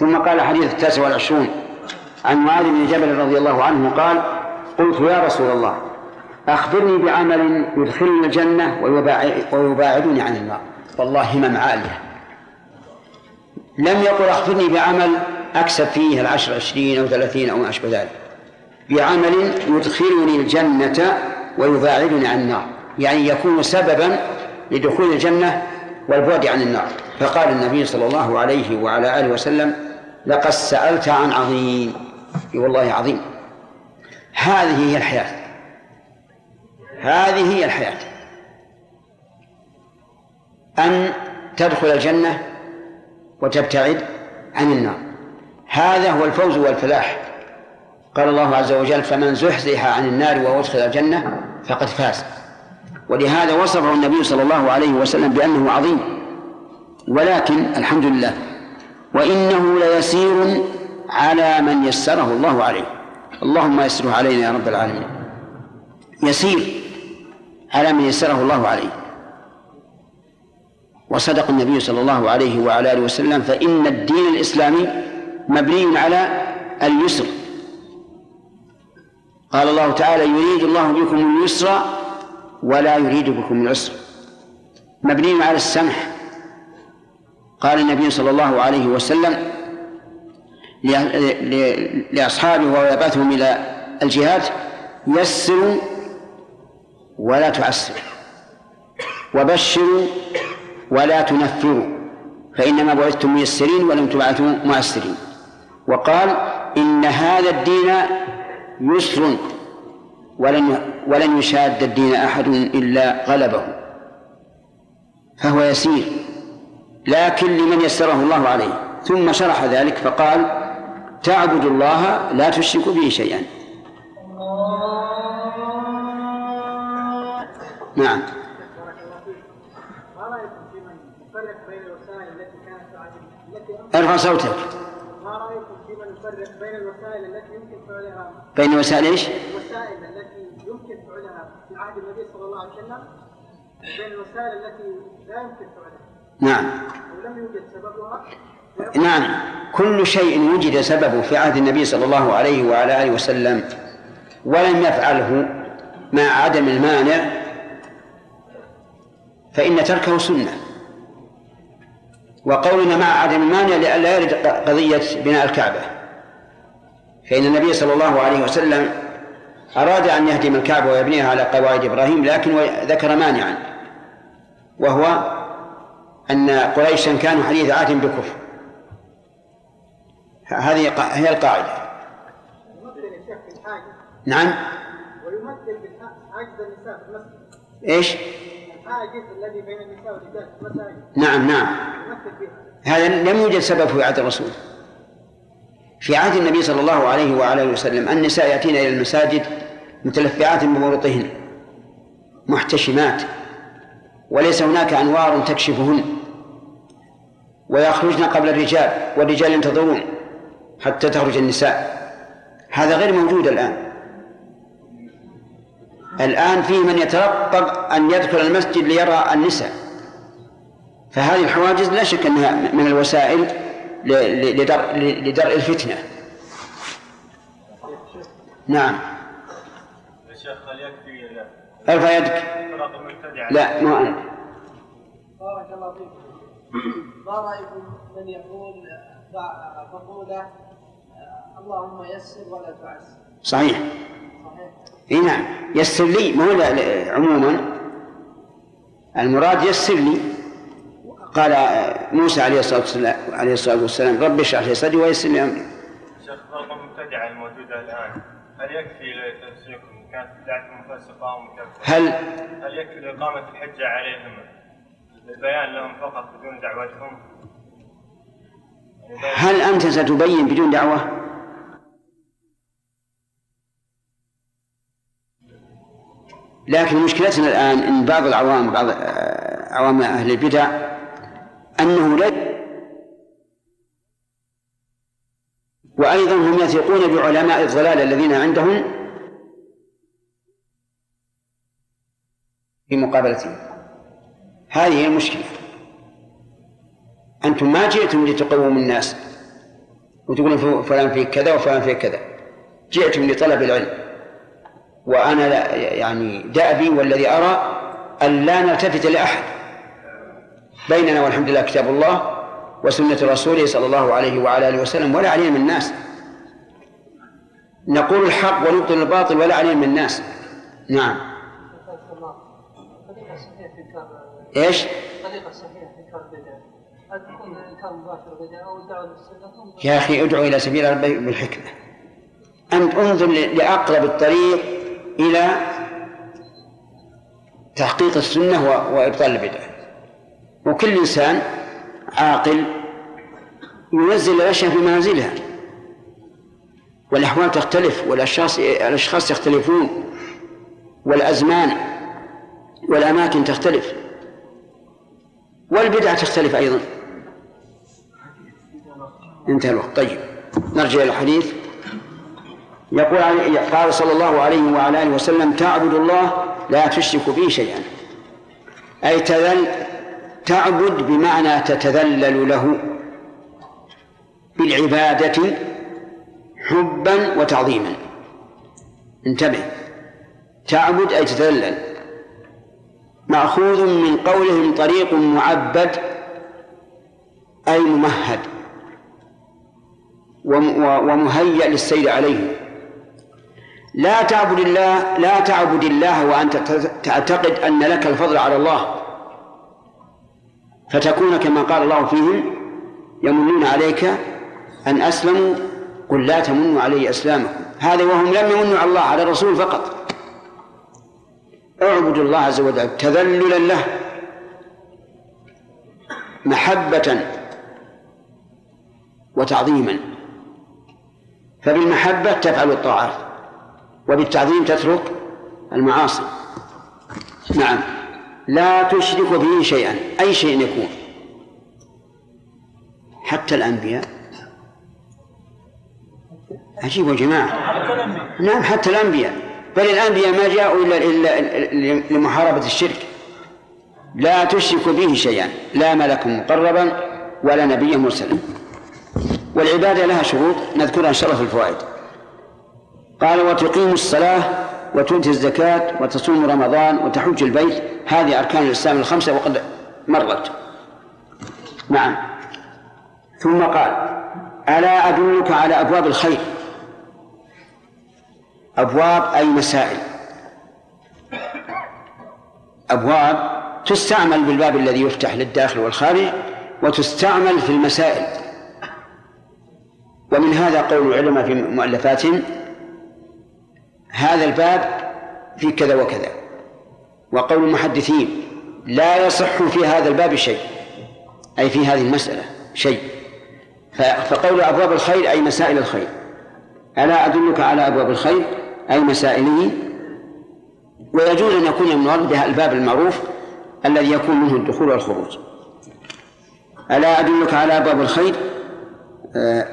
ثم قال حديث التاسع والعشرون عن معاذ بن جبل رضي الله عنه قال قلت يا رسول الله أخبرني بعمل يدخلني الجنة ويباعدني عن النار. والله همم عالية لم يقل أخبرني بعمل أكسب فيه العشر عشرين أو ثلاثين أو ما أشبه ذلك. بعمل يدخلني الجنة ويباعدني عن النار. يعني يكون سببا لدخول الجنة والبعد عن النار. فقال النبي صلى الله عليه وعلى آله وسلم لقد سألت عن عظيم. والله عظيم. هذه هي الحياة. هذه هي الحياة. أن تدخل الجنة وتبتعد عن النار. هذا هو الفوز والفلاح. قال الله عز وجل فمن زحزح عن النار وأدخل الجنة فقد فاز. ولهذا وصفه النبي صلى الله عليه وسلم بأنه عظيم. ولكن الحمد لله وإنه ليسير على من يسره الله عليه. اللهم يسره علينا يا رب العالمين. يسير على من يسره الله عليه. وصدق النبي صلى الله عليه وعلى آله وسلم فإن الدين الإسلامي مبني على اليسر. قال الله تعالى يريد الله بكم اليسر ولا يريد بكم العسر. مبني على السمح. قال النبي صلى الله عليه وسلم لأصحابه وهو يبعثهم إلى الجهاد يسروا ولا تعسروا وبشروا ولا تنفروا فإنما بعثتم ميسرين ولم تبعثوا معسرين. وقال إن هذا الدين يسر ولن ولن يشاد الدين أحد إلا غلبه فهو يسير. لكن لمن يسره الله عليه. ثم شرح ذلك فقال تعبد الله لا تشرك به شيئا. نعم. ارفع صوتك. ما رايكم في من يفرق بين الوسائل التي يمكن فعلها بين وسائل إيش؟ الوسائل التي يمكن فعلها في عهد النبي صلى الله عليه وسلم بين الوسائل التي لا يمكن فعلها. نعم. ولم يوجد سببها نعم. كل شيء وجد سببه في عهد النبي صلى الله عليه وعلى آله وسلم ولم يفعله مع عدم المانع فإن تركه سنة. وقولنا مع عدم المانع لئلا يرد قضية بناء الكعبة. فإن النبي صلى الله عليه وسلم أراد أن يهدم الكعبة ويبنيها على قواعد إبراهيم لكن ذكر مانعا وهو أن قريشا كانوا حديث عهد بكفر. هذه هي القاعدة. نعم؟ ويمثل النساء في المسجد. إيش؟ الحاجز الذي بين النساء والرجال في المساجد. نعم نعم. هذا لم يوجد سبب في عهد الرسول. في عهد النبي صلى الله عليه وعلى آله وسلم النساء يأتين إلى المساجد متلفعات بمروطهن محتشمات. وليس هناك أنوار تكشفهن. ويخرجن قبل الرجال والرجال ينتظرون حتى تخرج النساء. هذا غير موجود الآن. الآن فيه من يترقب أن يدخل المسجد ليرى النساء. فهذه الحواجز لا شك أنها من الوسائل لدرء, لدرء الفتنة. نعم. يا شيخ هل يكفي ارفع يدك؟ لا ما أنت بارك الله فيكم ما رأيكم من يقول فقوله اللهم يسر ولا تعسر صحيح. صحيح. إي نعم. يسر لي ما هو عموما. المراد يسر لي. قال موسى عليه الصلاة والسلام عليه الصلاة والسلام رب اشرح لي صدري ويسر لي أمري. شيخ فرق المبتدعه الموجوده الآن. هل يكفي كانت بدعتهم؟ هل هل يكفي لإقامة الحجه عليهم البيان لهم فقط بدون دعوتهم؟ هل أنت ستبين بدون دعوة؟ لكن مشكلتنا الآن أن بعض العوام بعض عوام أهل البدع أنه لا وأيضا هم يثقون بعلماء الضلال الذين عندهم في مقابلتهم. هذه هي المشكلة. أنتم ما جئتم لتقوموا الناس وتقول فلان فيه كذا وفلان فيه كذا. جئتم لطلب العلم. وأنا لا يعني دأبي والذي أرى أن لا نلتفت لأحد. بيننا والحمد لله كتاب الله وسنة رسوله صلى الله عليه وعلى آله وسلم ولا علينا من الناس. نقول الحق ونبطل الباطل ولا علينا من الناس. نعم. للسنة يا أخي ادعو إلى سبيل ربك بالحكمة. أنت انظر لأقرب الطريق إلى تحقيق السنة وإبطال البدعة وكل إنسان عاقل ينزل الأشياء في منازلها. والأحوال تختلف والأشخاص الأشخاص يختلفون والأزمان والأماكن تختلف. والبدعة تختلف أيضا. انتهى الوقت. طيب نرجع إلى الحديث. يقول قال صلى الله عليه وعلى آله وسلم تعبد الله لا تشرك به شيئا. أي تذل تعبد بمعنى تتذلل له. بالعبادة حبا وتعظيما. انتبه. تعبد أي تتذلل مأخوذ من قولهم طريق معبد أي ممهد ومهيأ للسير عليه. لا تعبد الله لا تعبد الله وأنت تعتقد أن لك الفضل على الله. فتكون كما قال الله فيهم يمنون عليك أن أسلموا قل لا تمنوا علي إسلامكم. هذا وهم لم يمنوا على الله على الرسول فقط. اعبدوا الله عز وجل تذللا له محبة وتعظيما. فبالمحبة تفعل الطاعات وبالتعظيم تترك المعاصي. نعم. لا تشرك به شيئا أي شيء يكون. حتى الأنبياء. عجيب يا جماعة. نعم حتى الأنبياء. بل الأنبياء ما جاءوا إلا لمحاربة الشرك. لا تشرك به شيئا لا ملك مقربا ولا نبيا مرسلا. والعبادة لها شروط نذكرها إن شاء الله في الفوائد. قال وتقيم الصلاة وتؤتي الزكاة وتصوم رمضان وتحج البيت. هذه أركان الإسلام الخمسة وقد مرت. نعم. ثم قال ألا أدلك على أبواب الخير؟ أبواب أي مسائل. أبواب تستعمل بالباب الذي يفتح للداخل والخارج وتستعمل في المسائل. ومن هذا قول العلماء في مؤلفاتهم هذا الباب في كذا وكذا. وقول المحدثين لا يصح في هذا الباب شيء. أي في هذه المسألة شيء. فقول أبواب الخير أي مسائل الخير. ألا أدلك على أبواب الخير؟ أي مسائله ويجوز أن يكون المراد بها الباب المعروف الذي يكون منه الدخول والخروج. ألا أدلك على أبواب الخير؟ آه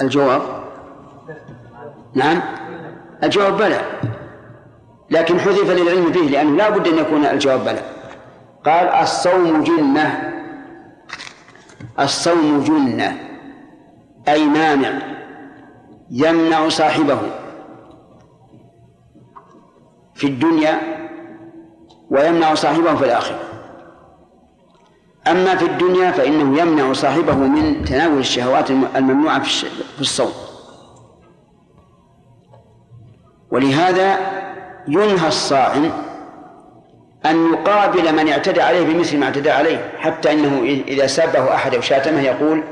الجواب؟ نعم. الجواب بلى. لكن حذف للعلم به لأنه لا بد أن يكون الجواب بلى. قال الصوم جنة. الصوم جنة. أي مانع. يمنع صاحبه في الدنيا ويمنع صاحبه في الآخرة. أما في الدنيا فإنه يمنع صاحبه من تناول الشهوات الممنوعة في الصوم. ولهذا ينهى الصائم أن يقابل من اعتدى عليه بمثل ما اعتدى عليه حتى إنه إذا سابه أحد أو شاتمه يقول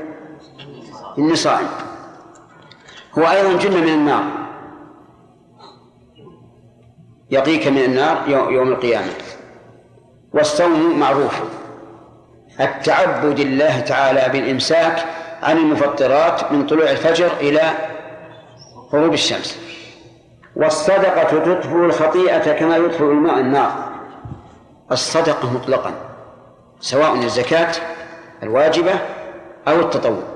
إني صائم هو أيضا جنة من النار. يقيك من النار يوم القيامة. والصوم معروف. التعبد الله تعالى بالإمساك عن المفطرات من طلوع الفجر إلى غروب الشمس. والصدقة تطفئ الخطيئة كما يطفئ الماء النار. الصدقة مطلقا سواء الزكاة الواجبة أو التطوع.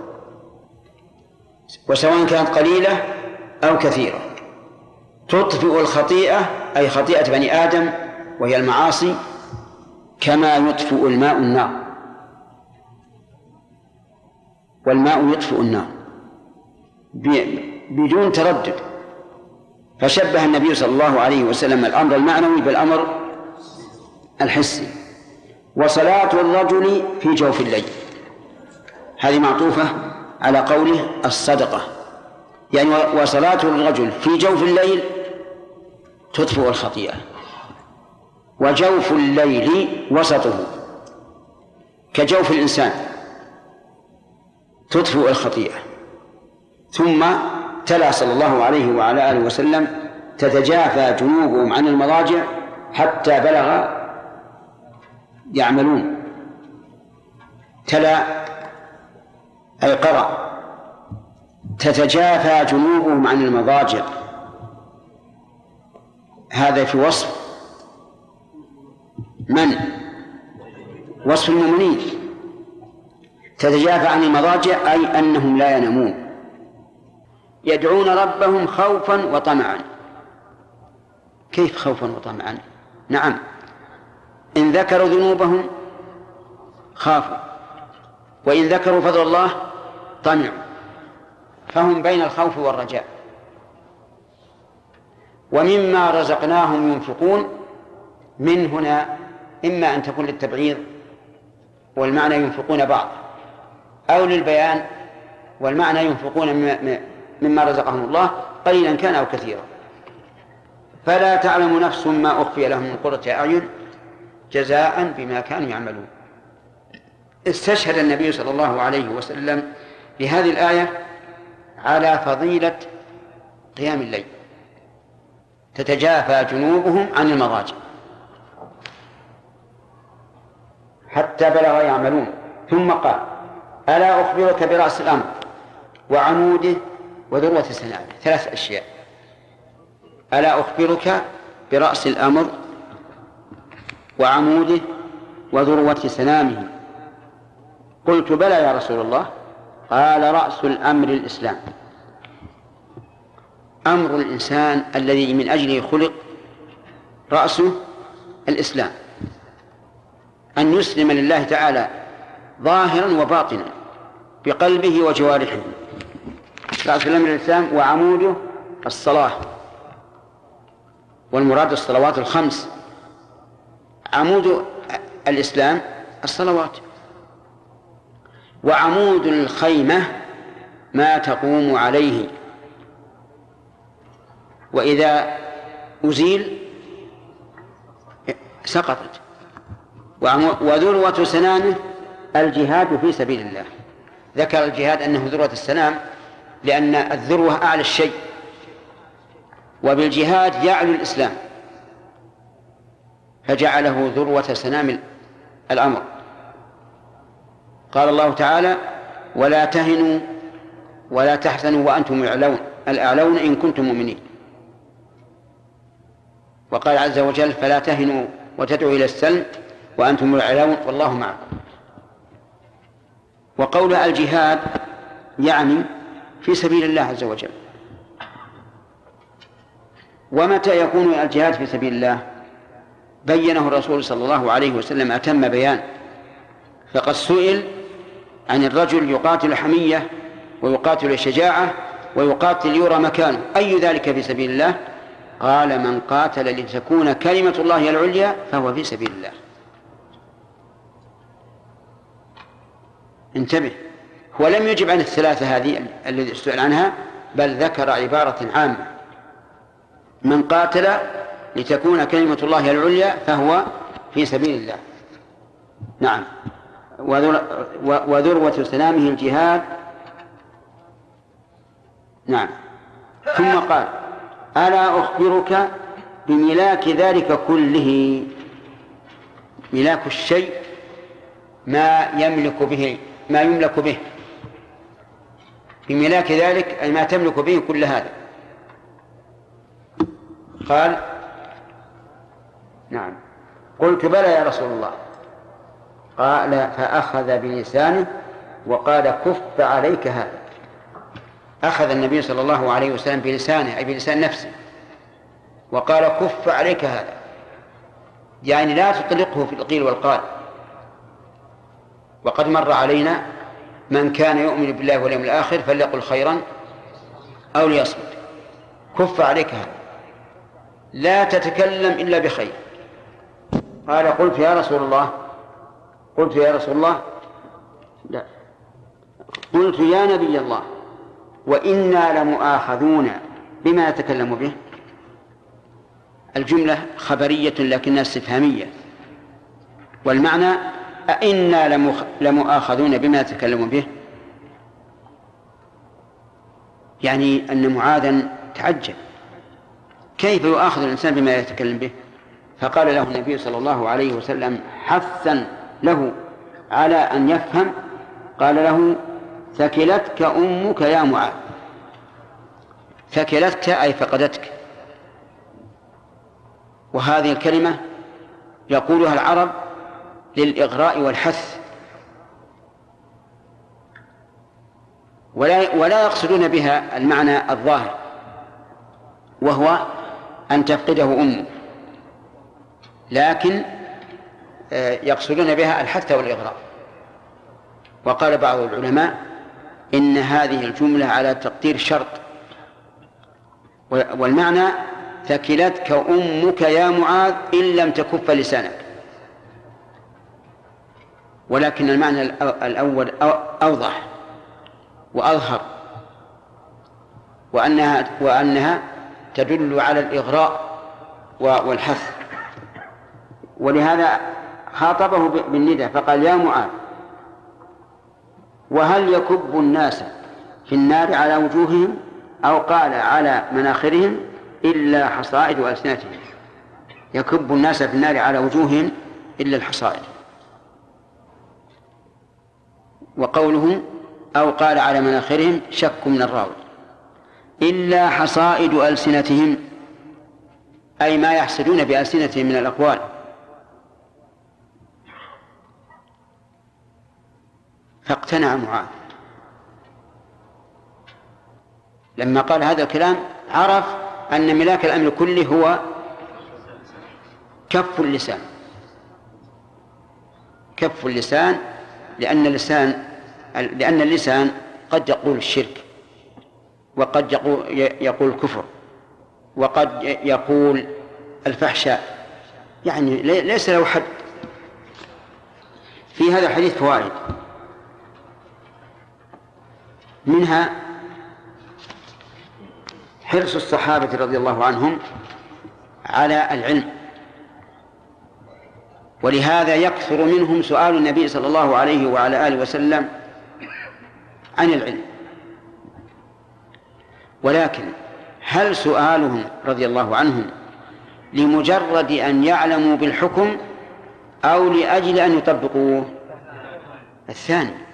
وسواء كانت قليلة أو كثيرة. تطفئ الخطيئة أي خطيئة بني آدم وهي المعاصي كما يطفئ الماء النار. والماء يطفئ النار. بدون تردد. فشبه النبي صلى الله عليه وسلم الأمر المعنوي بالأمر الحسي. وصلاة الرجل في جوف الليل. هذه معطوفة على قوله الصدقة. يعني وصلاة الرجل في جوف الليل تطفئ الخطيئة. وجوف الليل وسطه كجوف الإنسان تطفئ الخطيئة. ثم تلا صلى الله عليه وعلى آله وسلم تتجافى جنوبهم عن المضاجع حتى بلغ يعملون. تلا أي قرأ تتجافى جنوبهم عن المضاجع. هذا في وصف من؟ وصف المؤمنين. تتجافى عن المضاجع أي أنهم لا ينامون. يدعون ربهم خوفا وطمعا. كيف خوفا وطمعا؟ نعم. إن ذكروا ذنوبهم خافوا. وإن ذكروا فضل الله طمعوا فهم بين الخوف والرجاء. ومما رزقناهم ينفقون من هنا إما أن تكون للتبعيض والمعنى ينفقون بعض أو للبيان والمعنى ينفقون مما رزقهم الله قليلا كان أو كثيرا. فلا تعلم نفس ما أخفي لهم من قرة أعين جزاء بما كانوا يعملون. استشهد النبي صلى الله عليه وسلم بهذه الآية على فضيلة قيام الليل. تتجافى جنوبهم عن المضاجع. حتى بلغ يعملون. ثم قال ألا أخبرك برأس الأمر وعموده وذروة سنامه ثلاث أشياء. ألا أخبرك برأس الأمر وعموده وذروة سنامه قلت بلى يا رسول الله. قال رأس الأمر الإسلام. أمر الإنسان الذي من أجله خلق رأسه الإسلام. أن يسلم لله تعالى ظاهرا وباطنا بقلبه وجوارحه. رأس الأمر الإسلام وعموده الصلاة. والمراد الصلوات الخمس. عمود الإسلام الصلوات. وعمود الخيمة ما تقوم عليه. وإذا أزيل سقطت. وذروة سنامه الجهاد في سبيل الله. ذكر الجهاد أنه ذروة السنام لأن الذروة أعلى الشيء. وبالجهاد يعلو الإسلام. فجعله ذروة سنام الأمر. قال الله تعالى ولا تهنوا ولا تحزنوا وأنتم الأعلون الأعلون إن كنتم مؤمنين. وقال عز وجل فلا تهنوا وتدعوا إلى السلم وأنتم الأعلون والله معكم. وقول الجهاد يعني في سبيل الله عز وجل. ومتى يكون الجهاد في سبيل الله؟ بينه الرسول صلى الله عليه وسلم أتم بيان. فقد سئل عن الرجل يقاتل حمية ويقاتل شجاعة ويقاتل يرى مكانه أي ذلك في سبيل الله؟ قال من قاتل لتكون كلمة الله العليا فهو في سبيل الله. انتبه. هو لم يجب عن الثلاثة هذه الذي سئل عنها بل ذكر عبارة عامة. من قاتل لتكون كلمة الله العليا فهو في سبيل الله. نعم. وذروة سلامه الجهاد نعم. ثم قال ألا أخبرك بملاك ذلك كله؟ ملاك الشيء ما يملك به ما يملك به. بملاك ذلك أي ما تملك به كل هذا. قال نعم. قلت بلى يا رسول الله. قال فأخذ بلسانه وقال كف عليك هذا. أخذ النبي صلى الله عليه وسلم بلسانه أي بلسان نفسه وقال كف عليك هذا. يعني لا تطلقه في القيل والقال. وقد مر علينا من كان يؤمن بالله واليوم الآخر فليقل خيرا أو ليصمت. كف عليك هذا. لا تتكلم إلا بخير. قال قلت يا رسول الله قلت يا رسول الله لا. قلت يا نبي الله وإنا لمؤاخذون بما نتكلم به. الجملة خبرية لكنها استفهامية. والمعنى أئنا لمؤاخذون بما نتكلم به. يعني أن معاذا تعجب. كيف يؤاخذ الإنسان بما يتكلم به؟ فقال له النبي صلى الله عليه وسلم حثا له على أن يفهم قال له ثكلتك أمك يا معاذ. ثكلتك؟ أي فقدتك. وهذه الكلمة يقولها العرب للإغراء والحث. ولا ولا يقصدون بها المعنى الظاهر وهو أن تفقده أمه لكن يقصدون بها الحث والإغراء. وقال بعض العلماء إن هذه الجملة على تقدير شرط. والمعنى ثكلتك أمك يا معاذ إن لم تكف لسانك. ولكن المعنى الأول أوضح وأظهر. وأنها وأنها تدل على الإغراء والحث. ولهذا خاطبه بالندى فقال يا معاذ وهل يكب الناس في النار على وجوههم أو قال على مناخرهم إلا حصائد ألسنتهم يكب الناس في النار على وجوههم إلا الحصائد. وقوله أو قال على مناخرهم شك من الراوي. إلا حصائد ألسنتهم أي ما يحسدون بألسنتهم من الأقوال. فاقتنع معاذ. لما قال هذا الكلام عرف أن ملاك الأمر كله هو كف اللسان. كف اللسان لأن اللسان لأن اللسان قد يقول الشرك وقد يقول الكفر وقد يقول الفحشاء. يعني ليس له حد. في هذا الحديث فوائد. منها حرص الصحابة رضي الله عنهم على العلم. ولهذا يكثر منهم سؤال النبي صلى الله عليه وعلى آله وسلم عن العلم. ولكن هل سؤالهم رضي الله عنهم لمجرد أن يعلموا بالحكم أو لأجل أن يطبقوه؟ الثاني.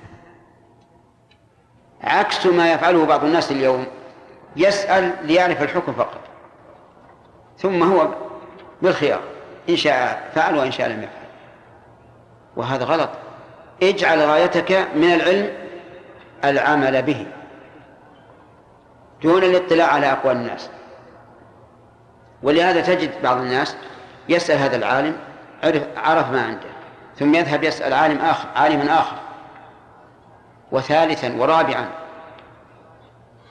عكس ما يفعله بعض الناس اليوم. يسأل ليعرف الحكم فقط. ثم هو بالخيار إن شاء فعل وإن شاء لم يفعل. وهذا غلط. اجعل غايتك من العلم العمل به. دون الاطلاع على أقوال الناس. ولهذا تجد بعض الناس يسأل هذا العالم عرف, عرف ما عنده. ثم يذهب يسأل عالم آخر عالما آخر. وثالثا ورابعا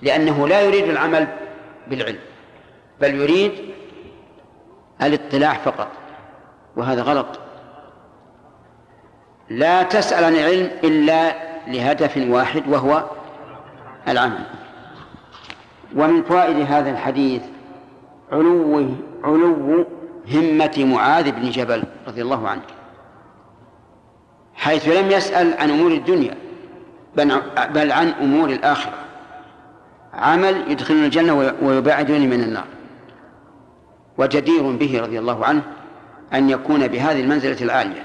لأنه لا يريد العمل بالعلم بل يريد الاطلاع فقط وهذا غلط. لا تسأل عن العلم إلا لهدف واحد وهو العمل. ومن فوائد هذا الحديث علو علو همة معاذ بن جبل رضي الله عنه حيث لم يسأل عن أمور الدنيا. بل عن أمور الآخرة. عمل يدخلون الجنة ويبعدون من النار. وجدير به رضي الله عنه أن يكون بهذه المنزلة العالية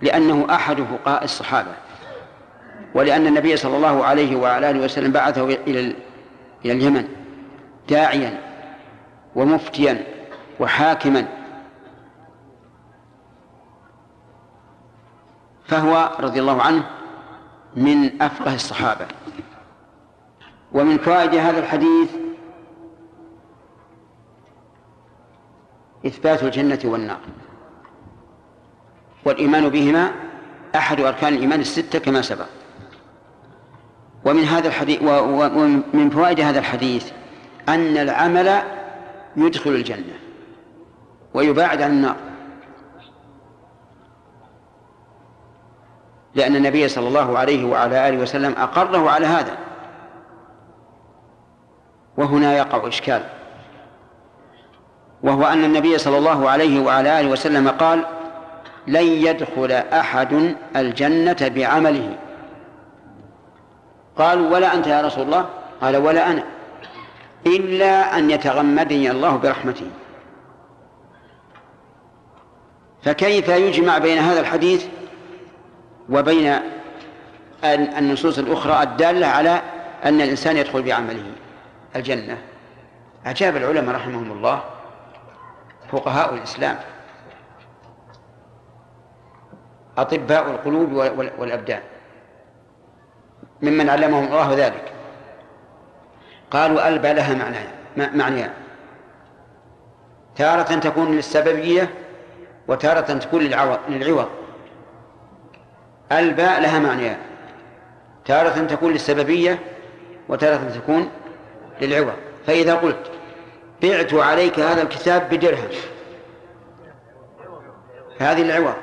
لأنه أحد فقهاء الصحابة ولأن النبي صلى الله عليه وعلى آله وسلم بعثه إلى إلى اليمن داعيا ومفتيا وحاكما. فهو رضي الله عنه من أفقه الصحابة. ومن فوائد هذا الحديث إثبات الجنة والنار. والإيمان بهما أحد أركان الإيمان الستة كما سبق. ومن هذا الحديث ومن فوائد هذا الحديث أن العمل يدخل الجنة ويباعد عن النار. لأن النبي صلى الله عليه وعلى آله وسلم أقره على هذا. وهنا يقع إشكال. وهو أن النبي صلى الله عليه وعلى آله وسلم قال لن يدخل أحد الجنة بعمله. قالوا ولا أنت يا رسول الله؟ قال ولا أنا. إلا أن يتغمدني الله برحمته. فكيف يجمع بين هذا الحديث؟ وبين النصوص الأخرى الدالة على أن الإنسان يدخل بعمله الجنة. أجاب العلماء رحمهم الله فقهاء الإسلام. أطباء القلوب والأبدان. ممن علمهم الله ذلك. قالوا ألبى لها معنى تارة تكون للسببية وتارة تكون للعوض. الباء لها معنيان. تارة تكون للسببية وتارة تكون للعوض. فإذا قلت بعت عليك هذا الكتاب بدرهم فهذه العوض.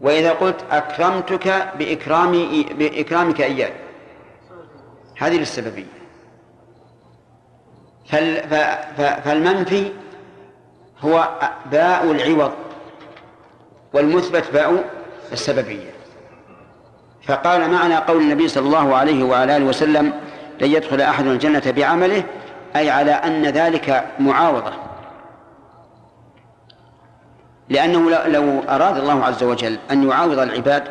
وإذا قلت أكرمتك بإكرامي بإكرامك إياي هذه للسببية. فالمنفي هو باء العوض. والمثبت باء السببية. فقال معنى قول النبي صلى الله عليه وعلى آله وسلم لن يدخل أحد الجنة بعمله أي على أن ذلك معاوضة لأنه لو أراد الله عز وجل أن يعاوض العباد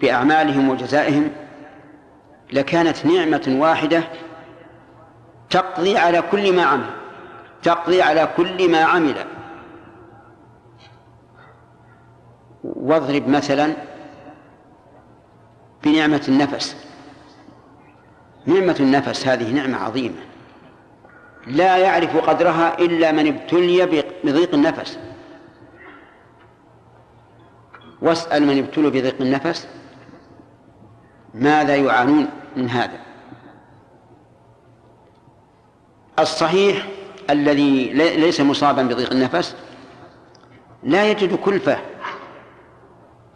بأعمالهم وجزائهم لكانت نعمة واحدة تقضي على كل ما عمل تقضي على كل ما عمل. واضرب مثلا بنعمة النفس. نعمة النفس هذه نعمة عظيمة. لا يعرف قدرها إلا من ابتلي بضيق النفس. واسأل من ابتلوا بضيق النفس ماذا يعانون من هذا. الصحيح الذي ليس مصابا بضيق النفس لا يجد كلفة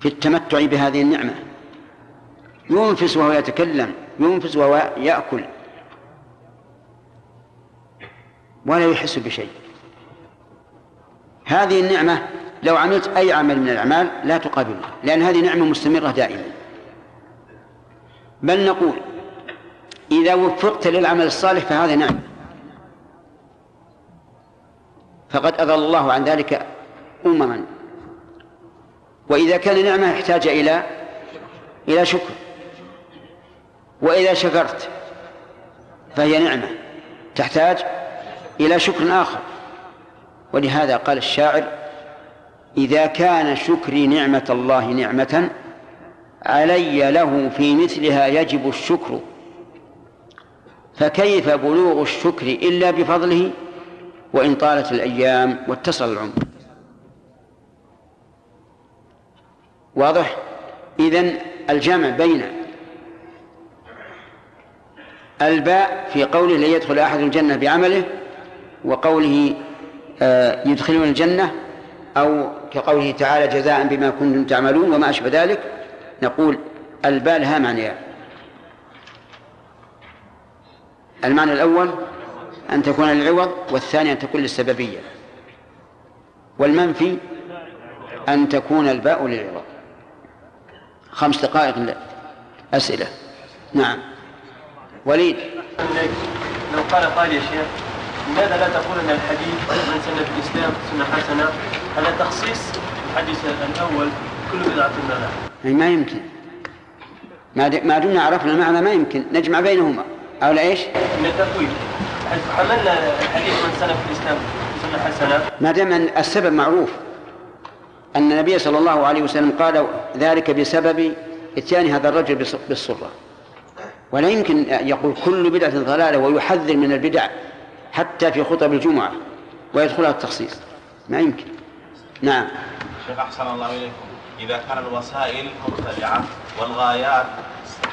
في التمتع بهذه النعمة. ينفس وهو يتكلم ينفس وهو يأكل. ولا يحس بشيء. هذه النعمة لو عملت أي عمل من الأعمال لا تقابلها لأن هذه نعمة مستمرة دائما. بل نقول إذا وفقت للعمل الصالح فهذه نعمة. فقد أضل الله عن ذلك أمما. وإذا كان نعمة يحتاج إلى إلى شكر. وإذا شكرت فهي نعمة تحتاج إلى شكر آخر. ولهذا قال الشاعر إذا كان شكري نعمة الله نعمة علي له في مثلها يجب الشكر. فكيف بلوغ الشكر إلا بفضله؟ وإن طالت الأيام واتصل العمر. واضح؟ إذن الجمع بين الباء في قوله لن يدخل أحد الجنة بعمله وقوله آه، يدخلون الجنة أو كقوله تعالى جزاء بما كنتم تعملون وما أشبه ذلك نقول الباء لها معنيان. المعنى الأول أن تكون للعوض والثاني أن تكون للسببية. والمنفي أن تكون الباء للعوض. خمس دقائق أسئلة. نعم. وليد. لو قال قال يا شيخ لماذا لا تقول أن الحديث من سن في الإسلام سنة حسنة؟ على تخصيص الحديث الأول كل بدعه ضلالة؟ يعني ما يمكن. ما ما دمنا عرفنا المعنى ما يمكن. نجمع بينهما. أو لا إيش؟ من التفويض حيث حملنا الحديث من سن في الإسلام سنة حسنة. ما دام السبب معروف. أن النبي صلى الله عليه وسلم قال ذلك بسبب إتيان هذا الرجل بالصرة. ولا يمكن يقول كل بدعة ضلالة ويحذر من البدع حتى في خطب الجمعة ويدخلها التخصيص. ما يمكن. نعم. شيخ أحسن الله إليكم. إذا كان الوسائل مبتدعة والغايات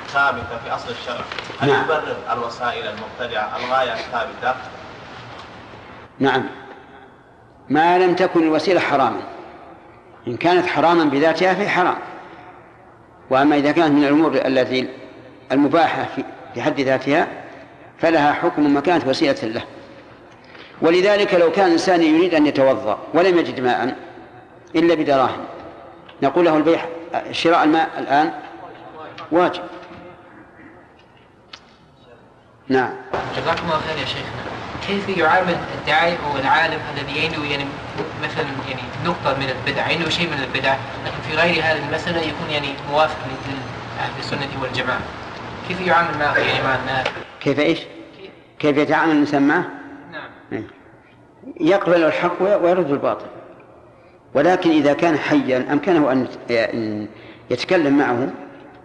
ثابتة في أصل الشرع هل نعم. يبرر الوسائل المبتدعة الغاية ثابتة؟ نعم. ما لم تكن الوسيلة حراما. إن كانت حراما بذاتها فهي حرام. وأما إذا كانت من الأمور التي المباحة في- حد ذاتها فلها حكم ما كانت وسيلة له. ولذلك لو كان الإنسان يريد أن يتوضأ ولم يجد ماء إلا بدراهم نقول له البيع شراء الماء الآن واجب. نعم. جزاكم الله خير يا شيخنا. كيف يعامل الداعي أو العالم الذي عنده يعني مثلا يعني نقطة من البدع عنده شيء من البدع لكن في غير هذه المسألة يكون يعني موافق لأهل السنة والجماعة. كيف يعامل معه؟ يعني مع الناس؟ كيف إيش؟ كيف يتعامل الإنسان معه؟ نعم. يقبل الحق ويرد الباطل. ولكن إذا كان حيا أمكنه أن يتكلم معه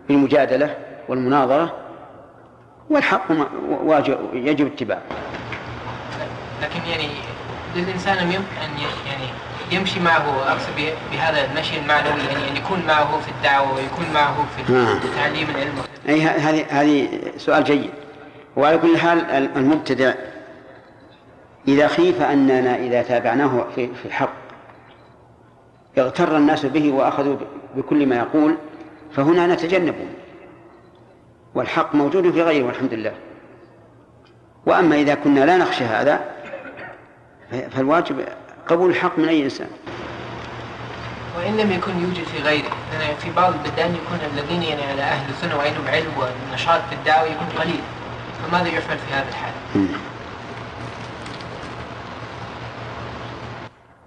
بالمجادلة والمناظرة والحق يجب اتباعه. لكن يعني للإنسان أن يم- أن يعني يمشي معه أقصد به- بهذا المشي المعنوي يعني أن يكون معه في الدعوة ويكون معه في نعم. تعليم العلم أي هذه هذه سؤال جيد. وعلى كل حال ال- المبتدع إذا خيف أننا إذا تابعناه في الحق اغتر الناس به وأخذوا بكل ما يقول فهنا نتجنبه. والحق موجود في غيره والحمد لله. وأما إذا كنا لا نخشى هذا فالواجب قبول الحق من أي إنسان. وإن لم يكن يوجد في غيره لأن في بعض البلدان يكون الذين يعني على أهل السنة وعندهم علم ونشاط في الدعوة يكون قليل. فماذا يفعل في هذا الحال؟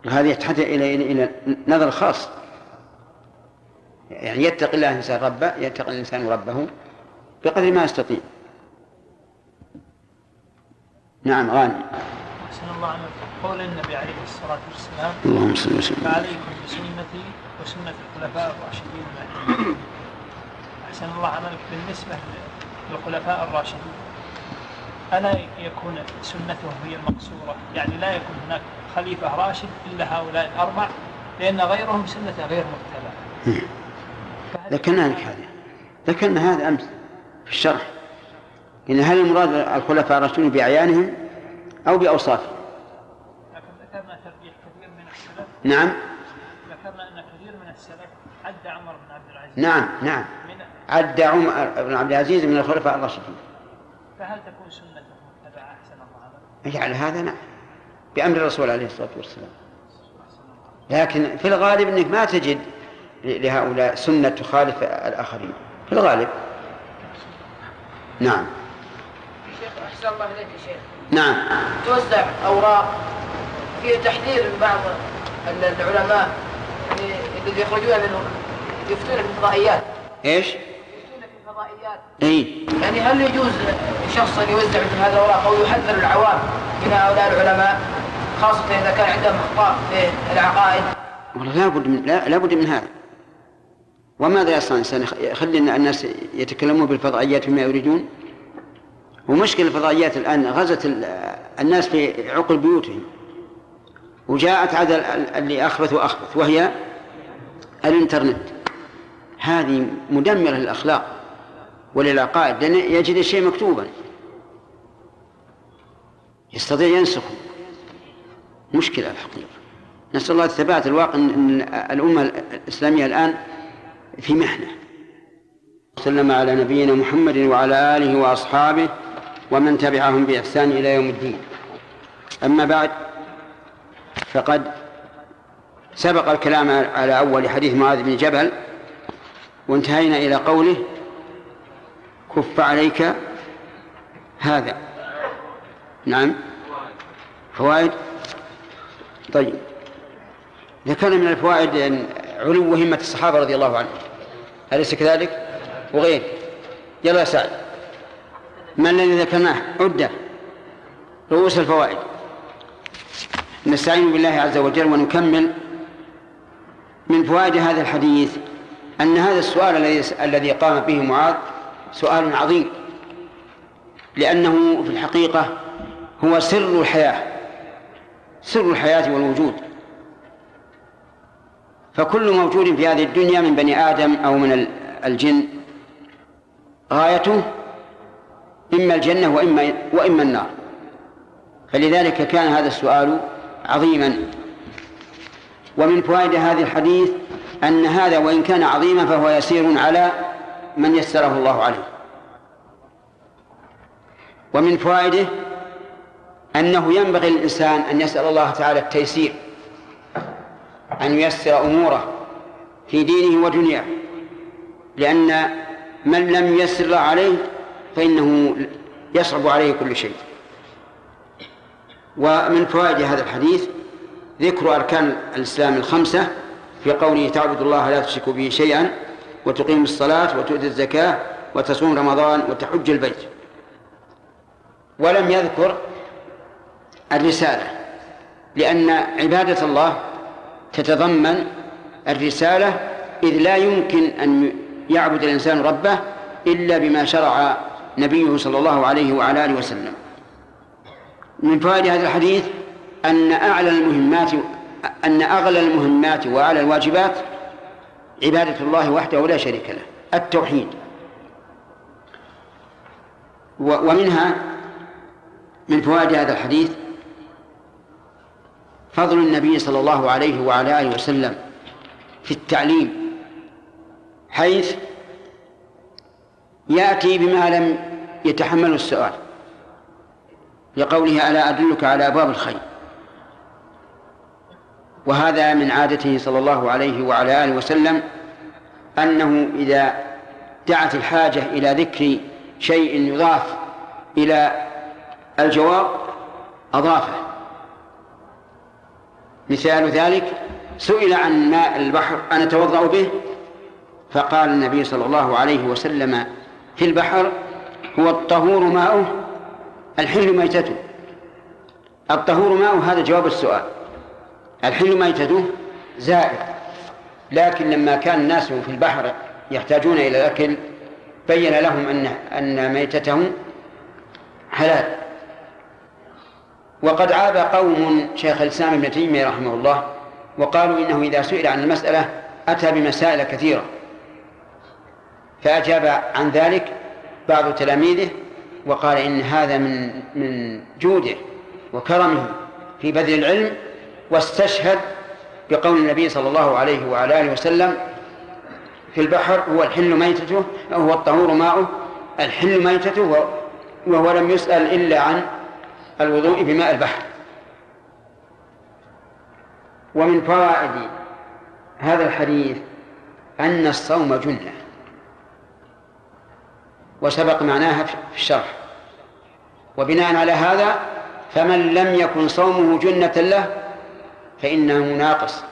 هذه تحتاج إلى إلى نظر خاص. يعني يتقي الله الإنسان ربه يتقي الإنسان ربه بقدر ما يستطيع. نعم غانم. أحسن الله عنك قول النبي عليه الصلاة والسلام اللهم صل وسلم. فعليكم بسنتي وسنة الخلفاء الراشدين المهديين أحسن الله عملك بالنسبة للخلفاء الراشدين. ألا يكون سنتهم هي المقصورة؟ يعني لا يكون هناك خليفة راشد إلا هؤلاء الأربع لأن غيرهم سنة غير متبعة فهل ذكرنا لك هذا ذكرنا هذا أمس في الشرح. إن هل المراد الخلفاء الراشدون بأعيانهم؟ أو بأوصافهم لكن ذكرنا ترجيح كثير من السلف. نعم. ذكرنا أن كثير من السلف عد عمر بن عبد العزيز. نعم نعم. من عد عمر بن عبد العزيز من الخلفاء الراشدين. فهل تكون سنته متبعة أحسن الله على هذا؟ نعم. بأمر الرسول عليه الصلاة والسلام. لكن في الغالب أنك ما تجد لهؤلاء سنة تخالف الآخرين. في الغالب. نعم. شيخ أحسن الله إليك يا شيخ. نعم. توزع أوراق. في تحذير من بعض ال- العلماء الذي يخرجون منهم يفتون في الفضائيات. إيش؟ يفتون في الفضائيات. إي. يعني هل يجوز شخص أن يوزع مثل هذه الأوراق أو يحذر العوام من هؤلاء العلماء خاصة إذا كان عندهم أخطاء في العقائد؟ والله لا بد من لا, لا بد من هذا. وماذا يصنع الانسان يخلي الناس يتكلمون بالفضائيات فيما يريدون؟ ومشكلة الفضائيات الآن غزت ال- الناس في عقل بيوتهم. وجاءت عاد ال- ال- اللي أخبث وأخبث وهي الإنترنت. هذه مدمرة للأخلاق وللعقائد لأن يجد الشيء مكتوبا. يستطيع ينسخه. مشكلة الحقيقة. نسأل الله الثبات الواقع أن الأمة الإسلامية الآن في محنة. وسلم على نبينا محمد وعلى آله وأصحابه ومن تبعهم بإحسان إلى يوم الدين. أما بعد فقد سبق الكلام على أول حديث معاذ بن جبل وانتهينا إلى قوله كف عليك هذا. نعم. فوائد؟ طيب. ذكرنا من الفوائد علو همة الصحابة رضي الله عنهم. أليس كذلك؟ وغير. يلا يا سعد. ما الذي ذكرناه؟ عدة. رؤوس الفوائد. نستعين بالله عز وجل ونكمل. من فوائد هذا الحديث أن هذا السؤال الذي الذي قام به معاذ سؤال عظيم. لأنه في الحقيقة هو سر الحياة. سر الحياة والوجود. فكل موجود في هذه الدنيا من بني آدم أو من الجن غايته إما الجنة وإما وإما النار. فلذلك كان هذا السؤال عظيما. ومن فوائد هذا الحديث أن هذا وإن كان عظيما فهو يسير على من يسره الله عليه. ومن فوائده أنه ينبغي للإنسان أن يسأل الله تعالى التيسير أن ييسر أموره في دينه ودنياه. لأن من لم الله عليه فإنه يصعب عليه كل شيء. ومن فوائد هذا الحديث ذكر أركان الإسلام الخمسة في قوله تعبد الله لا تشرك به شيئا وتقيم الصلاة وتؤتي الزكاة وتصوم رمضان وتحج البيت. ولم يذكر الرسالة لأن عبادة الله تتضمن الرسالة إذ لا يمكن أن يعبد الإنسان ربه إلا بما شرع نبيه صلى الله عليه وعلى آله وسلم. من فوائد هذا الحديث أن أعلى المهمات أن أغلى المهمات وأعلى الواجبات عبادة الله وحده لا شريك له التوحيد. ومنها من فوائد هذا الحديث فضل النبي صلى الله عليه وعلى آله وسلم في التعليم حيث يأتي بما لم يتحمله السؤال لقوله ألا أدلك على أبواب الخير. وهذا من عادته صلى الله عليه وعلى آله وسلم أنه إذا دعت الحاجة إلى ذكر شيء يضاف إلى الجواب أضافه. مثال ذلك سئل عن ماء البحر أنا أتوضأ به؟ فقال النبي صلى الله عليه وسلم في البحر هو الطهور ماؤه؟ الحل ميتته. الطهور ماؤه؟ هذا جواب السؤال. الحل ميتته؟ زائد. لكن لما كان الناس في البحر يحتاجون إلى الأكل بين لهم أن أن ميتتهم حلال. وقد عاب قوم شيخ الإسلام ابن تيمية رحمه الله وقالوا إنه إذا سئل عن المسألة أتى بمسائل كثيرة. فأجاب عن ذلك بعض تلاميذه وقال إن هذا من من جوده وكرمه في بذل العلم واستشهد بقول النبي صلى الله عليه وعلى آله وسلم في البحر هو الحل ميتته هو الطهور ماؤه الحل ميتته وهو لم يسأل إلا عن الوضوء بماء البحر. ومن فوائد هذا الحديث أن الصوم جنة. وسبق معناها في الشرح. وبناء على هذا فمن لم يكن صومه جنة له فإنه ناقص.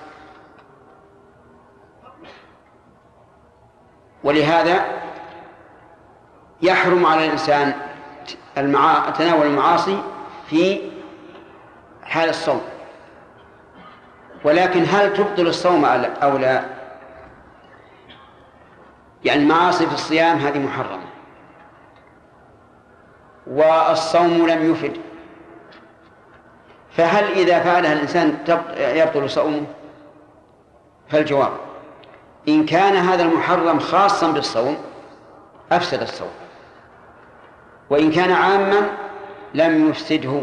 ولهذا يحرم على الإنسان. تناول المعاصي في حال الصوم. ولكن هل تبطل الصوم أو لا؟ يعني المعاصي في الصيام هذه محرمة. والصوم لم يفد. فهل إذا فعلها الإنسان يبطل صومه؟ فالجواب إن كان هذا المحرم خاصا بالصوم أفسد الصوم. وإن كان عاما لم يفسده.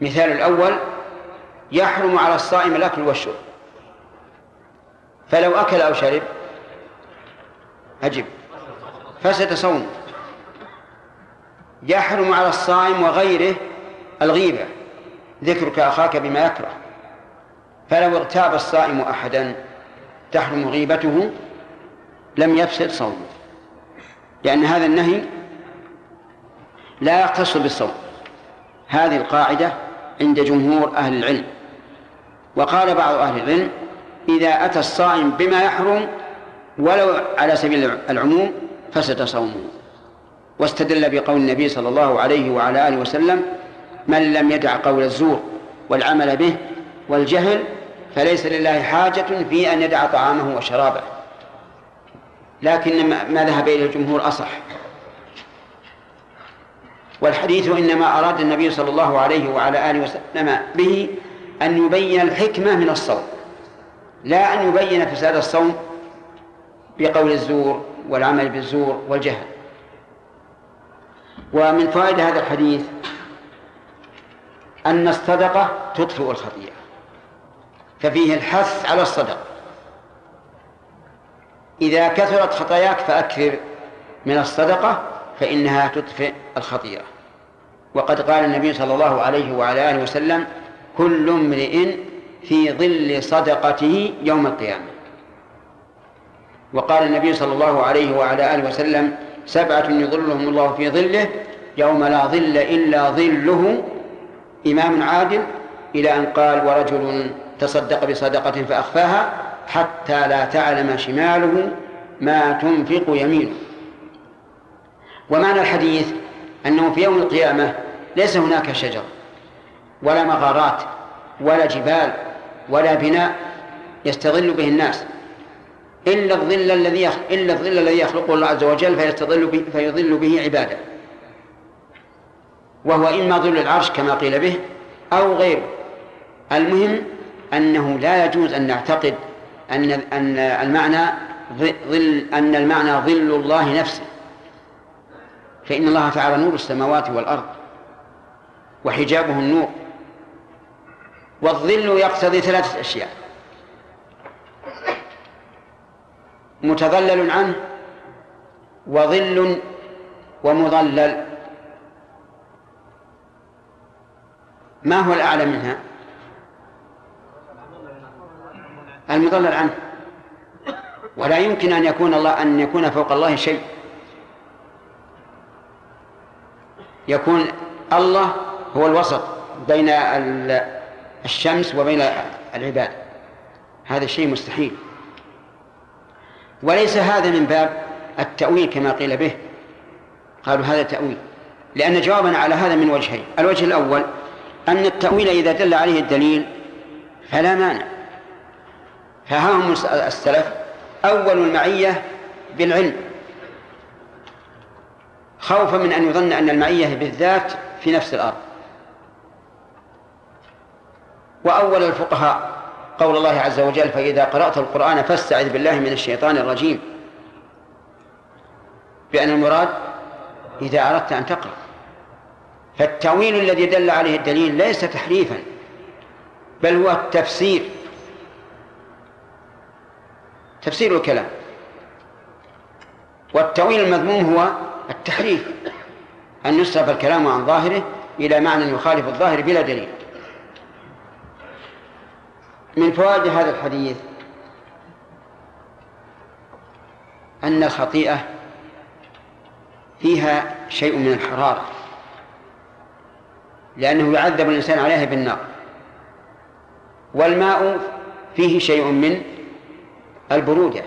مثال الأول يحرم على الصائم الأكل والشرب. فلو أكل أو شرب أجب. فسد صومه. يحرم على الصائم وغيره الغيبة. ذكرك أخاك بما يكره. فلو اغتاب الصائم أحدا تحرم غيبته لم يفسد صومه. لأن هذا النهي لا يختص بالصوم. هذه القاعدة عند جمهور أهل العلم. وقال بعض أهل العلم إذا أتى الصائم بما يحرم ولو على سبيل العموم فسد صومه. واستدل بقول النبي صلى الله عليه وعلى آله وسلم من لم يدع قول الزور والعمل به والجهل فليس لله حاجة في أن يدع طعامه وشرابه. لكن ما ذهب إليه الجمهور أصح. والحديث إنما أراد النبي صلى الله عليه وعلى آله وسلم به أن يبين الحكمة من الصوم. لا أن يبين فساد الصوم بقول الزور والعمل بالزور والجهل. ومن فوائد هذا الحديث أن الصدقة تطفئ الخطيئة ففيه الحث على الصدقة إذا كثرت خطاياك فأكثر من الصدقة فإنها تطفئ الخطيئة. وقد قال النبي صلى الله عليه وعلى آله وسلم كل امرئ في ظل صدقته يوم القيامة. وقال النبي صلى الله عليه وعلى آله وسلم سبعة يظلهم الله في ظله يوم لا ظل إلا ظله. إمام عادل إلى أن قال ورجل تصدق بصدقة فأخفاها حتى لا تعلم شماله ما تنفق يمينه. ومعنى الحديث أنه في يوم القيامة ليس هناك شجر ولا مغارات ولا جبال ولا بناء يستظل به الناس. إلا الظل الذي إلا الظل الذي يخلقه الله عز وجل فيستظل به فيظل به عباده. وهو إما ظل العرش كما قيل به أو غيره. المهم أنه لا يجوز أن نعتقد أن أن المعنى ظل أن المعنى ظل الله نفسه. فإن الله تعالى نور السماوات والأرض وحجابه النور. والظل يقتضي ثلاثة أشياء. متظلل عنه وظل ومظلل ما هو الأعلى منها؟ المضلل عنه. ولا يمكن أن يكون الله أن يكون فوق الله شيء. يكون الله هو الوسط بين الشمس وبين العباد. هذا شيء مستحيل. وليس هذا من باب التأويل كما قيل به. قالوا هذا تأويل. لأن جوابنا على هذا من وجهين. الوجه الأول أن التأويل إذا دل عليه الدليل فلا مانع. فها هم السلف أول المعية بالعلم. خوفا من أن يظن أن المعية بالذات في نفس الأرض. وأول الفقهاء قول الله عز وجل فإذا قرأت القرآن فاستعذ بالله من الشيطان الرجيم. بأن المراد إذا أردت أن تقرأ. فالتأويل الذي دل عليه الدليل ليس تحريفا بل هو التفسير. تفسير الكلام. والتأويل المذموم هو التحريف. أن يصرف الكلام عن ظاهره إلى معنى يخالف الظاهر بلا دليل. من فوائد هذا الحديث أن الخطيئة فيها شيء من الحرارة لأنه يعذب الإنسان عليها بالنار والماء فيه شيء من البرودة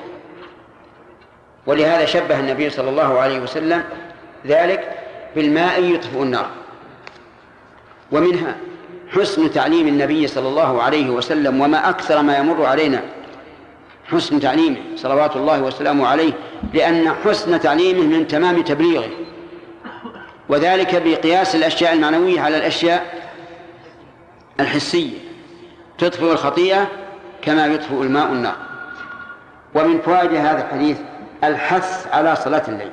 ولهذا شبه النبي صلى الله عليه وسلم ذلك بالماء يطفئ النار ومنها حسن تعليم النبي صلى الله عليه وسلم وما أكثر ما يمر علينا. حسن تعليمه صلوات الله وسلامه عليه لأن حسن تعليمه من تمام تبليغه. وذلك بقياس الأشياء المعنوية على الأشياء الحسية. تطفئ الخطيئة كما يطفئ الماء النار. ومن فوائد هذا الحديث الحث على صلاة الليل.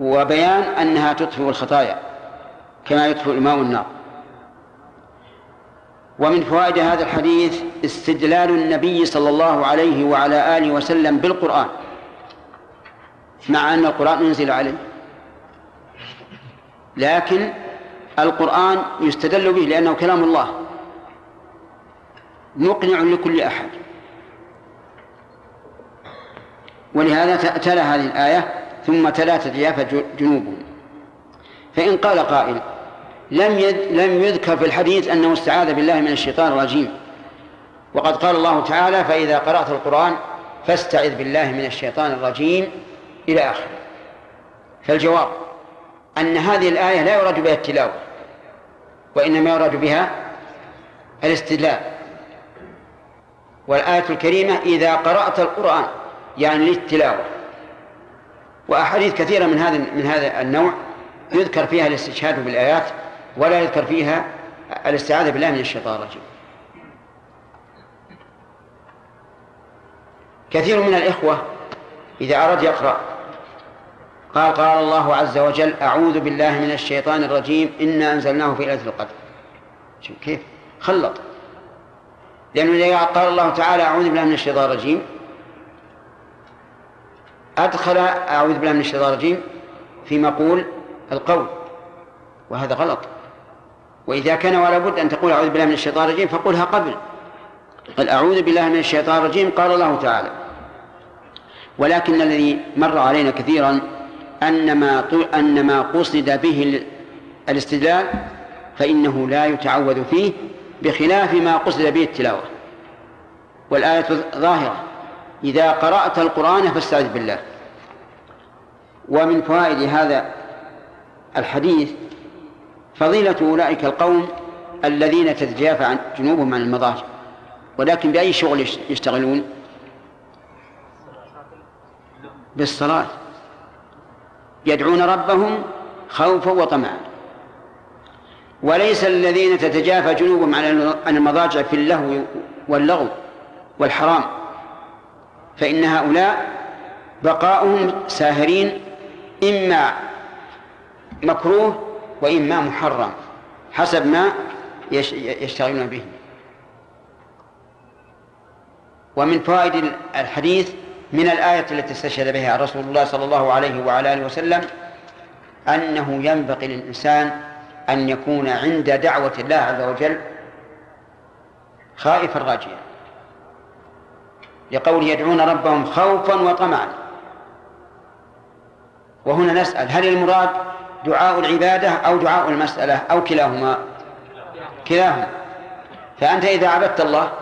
وبيان أنها تطفئ الخطايا. كما يطفئ الماء النار ومن فوائد هذا الحديث استدلال النبي صلى الله عليه وعلى آله وسلم بالقرآن مع أن القرآن أنزل عليه. لكن القرآن يستدل به لأنه كلام الله. مقنع لكل أحد. ولهذا تلا هذه الآية ثم تلا تتجافى جنوبهم. فإن قال قائل لم لم يذكر في الحديث أنه استعاذ بالله من الشيطان الرجيم. وقد قال الله تعالى فإذا قرأت القرآن فاستعذ بالله من الشيطان الرجيم. إلى آخره. فالجواب أن هذه الآية لا يراد بها التلاوة وإنما يراد بها الاستدلال. والآية الكريمة إذا قرأت القرآن يعني للتلاوة. وأحاديث كثيرة من هذا من هذا النوع يذكر فيها الاستشهاد بالآيات ولا يذكر فيها الاستعاذة بالله من الشيطان الرجيم. كثير من الإخوة إذا أراد يقرأ قال قال الله عز وجل أعوذ بالله من الشيطان الرجيم إنا أنزلناه في ليلة القدر. شوف كيف خلط. لأنه إذا قال الله تعالى أعوذ بالله من الشيطان الرجيم أدخل أعوذ بالله من الشيطان الرجيم في مقول القول وهذا غلط. وإذا كان ولا بد أن تقول أعوذ بالله من الشيطان الرجيم فقلها قبل. قال أعوذ بالله من الشيطان الرجيم قال الله تعالى ولكن الذي مر علينا كثيرا أن ما أن ما قصد به الاستدلال فإنه لا يتعوذ فيه بخلاف ما قصد به التلاوة. والآية ظاهرة إذا قرأت القرآن فاستعذ بالله. ومن فوائد هذا الحديث فضيلة أولئك القوم الذين تتجافى عن جنوبهم عن المضاجع ولكن بأي شغل يشتغلون؟ بالصلاة. يدعون ربهم خوفا وطمعا. وليس الذين تتجافى جنوبهم عن المضاجع في اللهو واللغو والحرام فإن هؤلاء بقاؤهم ساهرين إما مكروه وإما محرم حسب ما يشتغلون به. ومن فوائد الحديث من الآية التي استشهد بها رسول الله صلى الله عليه وعلى آله وسلم أنه ينبغي للإنسان أن يكون عند دعوة الله عز وجل خائفا راجيا. لقول يدعون ربهم خوفا وطمعا. وهنا نسأل هل المراد دعاء العبادة أو دعاء المسألة أو كلاهما. كلاهما. فأنت إذا عبدت الله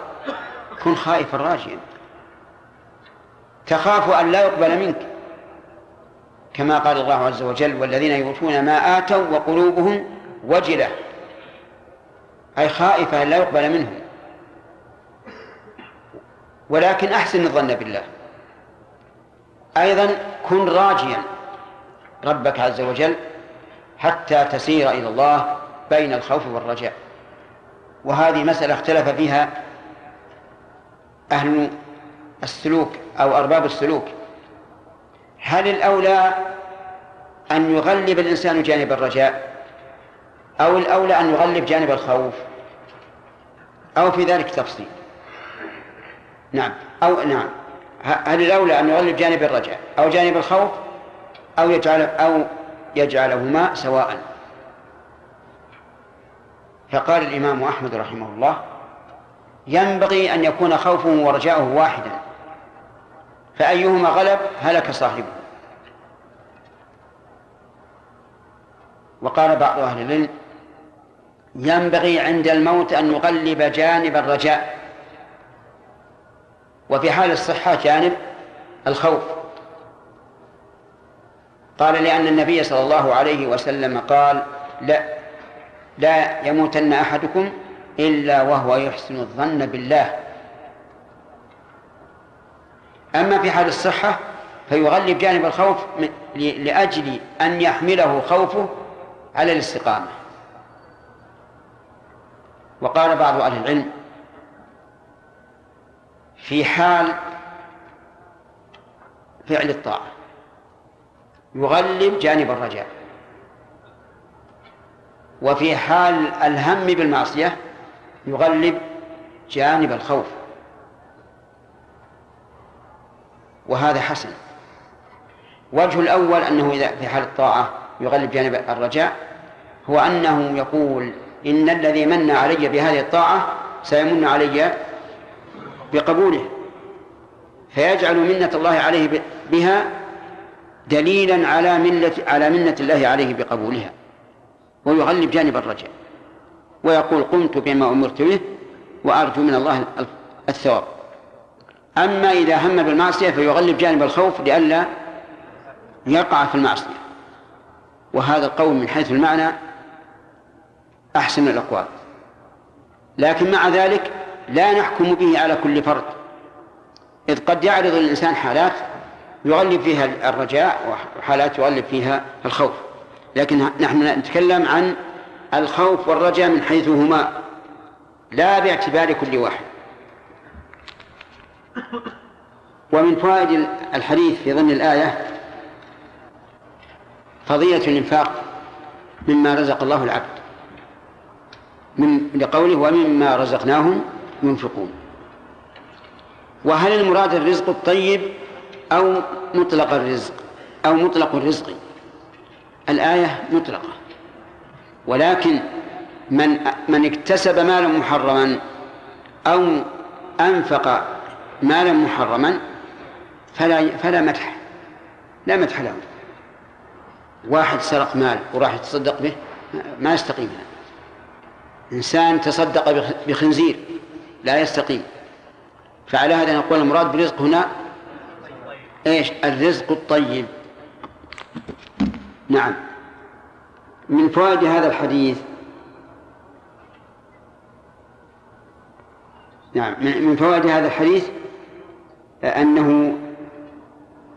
كن خائفا راجيا. تخاف أن لا يقبل منك. كما قال الله عز وجل والذين يؤتون ما آتوا وقلوبهم وجلة. أي خائفة أن لا يقبل منهم. ولكن أحسن الظن بالله. أيضا كن راجيا. ربك عز وجل حتى تسير إلى الله بين الخوف والرجاء. وهذه مسألة اختلف فيها أهل السلوك أو أرباب السلوك. هل الأولى أن يغلب الإنسان جانب الرجاء أو الأولى أن يغلب جانب الخوف؟ أو في ذلك تفصيل. نعم. أو نعم. هل الأولى أن يغلب جانب الرجاء أو جانب الخوف أو يجعل أو يجعلهما سواء. فقال الإمام أحمد رحمه الله ينبغي أن يكون خوفه ورجاؤه واحدا فأيهما غلب هلك صاحبه. وقال بعض أهل العلم ينبغي عند الموت أن نغلب جانب الرجاء. وفي حال الصحة جانب الخوف. قال لأن النبي صلى الله عليه وسلم قال لا لا يموتن أحدكم إلا وهو يحسن الظن بالله. أما في حال الصحة فيغلب جانب الخوف لأجل أن يحمله خوفه على الاستقامة. وقال بعض أهل العلم في حال فعل الطاعة. يغلب جانب الرجاء. وفي حال الهم بالمعصية يغلب جانب الخوف. وهذا حسن. وجه الأول أنه إذا في حال الطاعة يغلب جانب الرجاء هو أنه يقول إن الذي من علي بهذه الطاعة سيمن علي بقبوله فيجعل منة الله عليه بها دليلا على ملة على منة الله عليه بقبولها. ويغلب جانب الرجاء. ويقول قمت بما أمرت به وأرجو من الله الثواب. أما إذا هم بالمعصية فيغلب جانب الخوف لئلا يقع في المعصية. وهذا القول من حيث المعنى أحسن الأقوال. لكن مع ذلك لا نحكم به على كل فرد. إذ قد يعرض الإنسان حالات يغلب فيها الرجاء وحالات يغلب فيها الخوف. لكن نحن نتكلم عن الخوف والرجاء من حيث هما لا باعتبار كل واحد. ومن فوائد الحديث في ضمن الآية فضيلة الإنفاق مما رزق الله العبد. من لقوله ومما رزقناهم ينفقون. وهل المراد الرزق الطيب أو مطلق الرزق أو مطلق الرزق. الآية مطلقة. ولكن من من اكتسب مالا محرما أو أنفق مالا محرما فلا فلا مدح لا مدح له. واحد سرق مال وراح يتصدق به ما يستقيم هذا إنسان تصدق بخنزير لا يستقيم. فعلى هذا نقول المراد بالرزق هنا إيش؟ الرزق الطيب. نعم. من فوائد هذا الحديث. نعم. من فوائد هذا الحديث أنه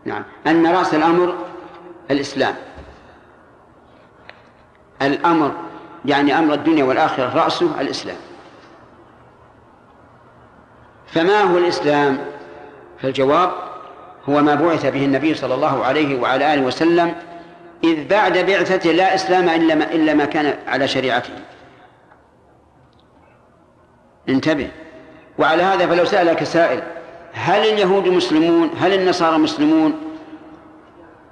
نعم أن رأس الأمر الإسلام. الأمر يعني أمر الدنيا والآخرة رأسه الإسلام. فما هو الإسلام؟ فالجواب هو ما بعث به النبي صلى الله عليه وعلى آله وسلم إذ بعد بعثته لا إسلام إلا ما, إلا ما كان على شريعته. انتبه. وعلى هذا فلو سألك سائل هل اليهود مسلمون؟ هل النصارى مسلمون؟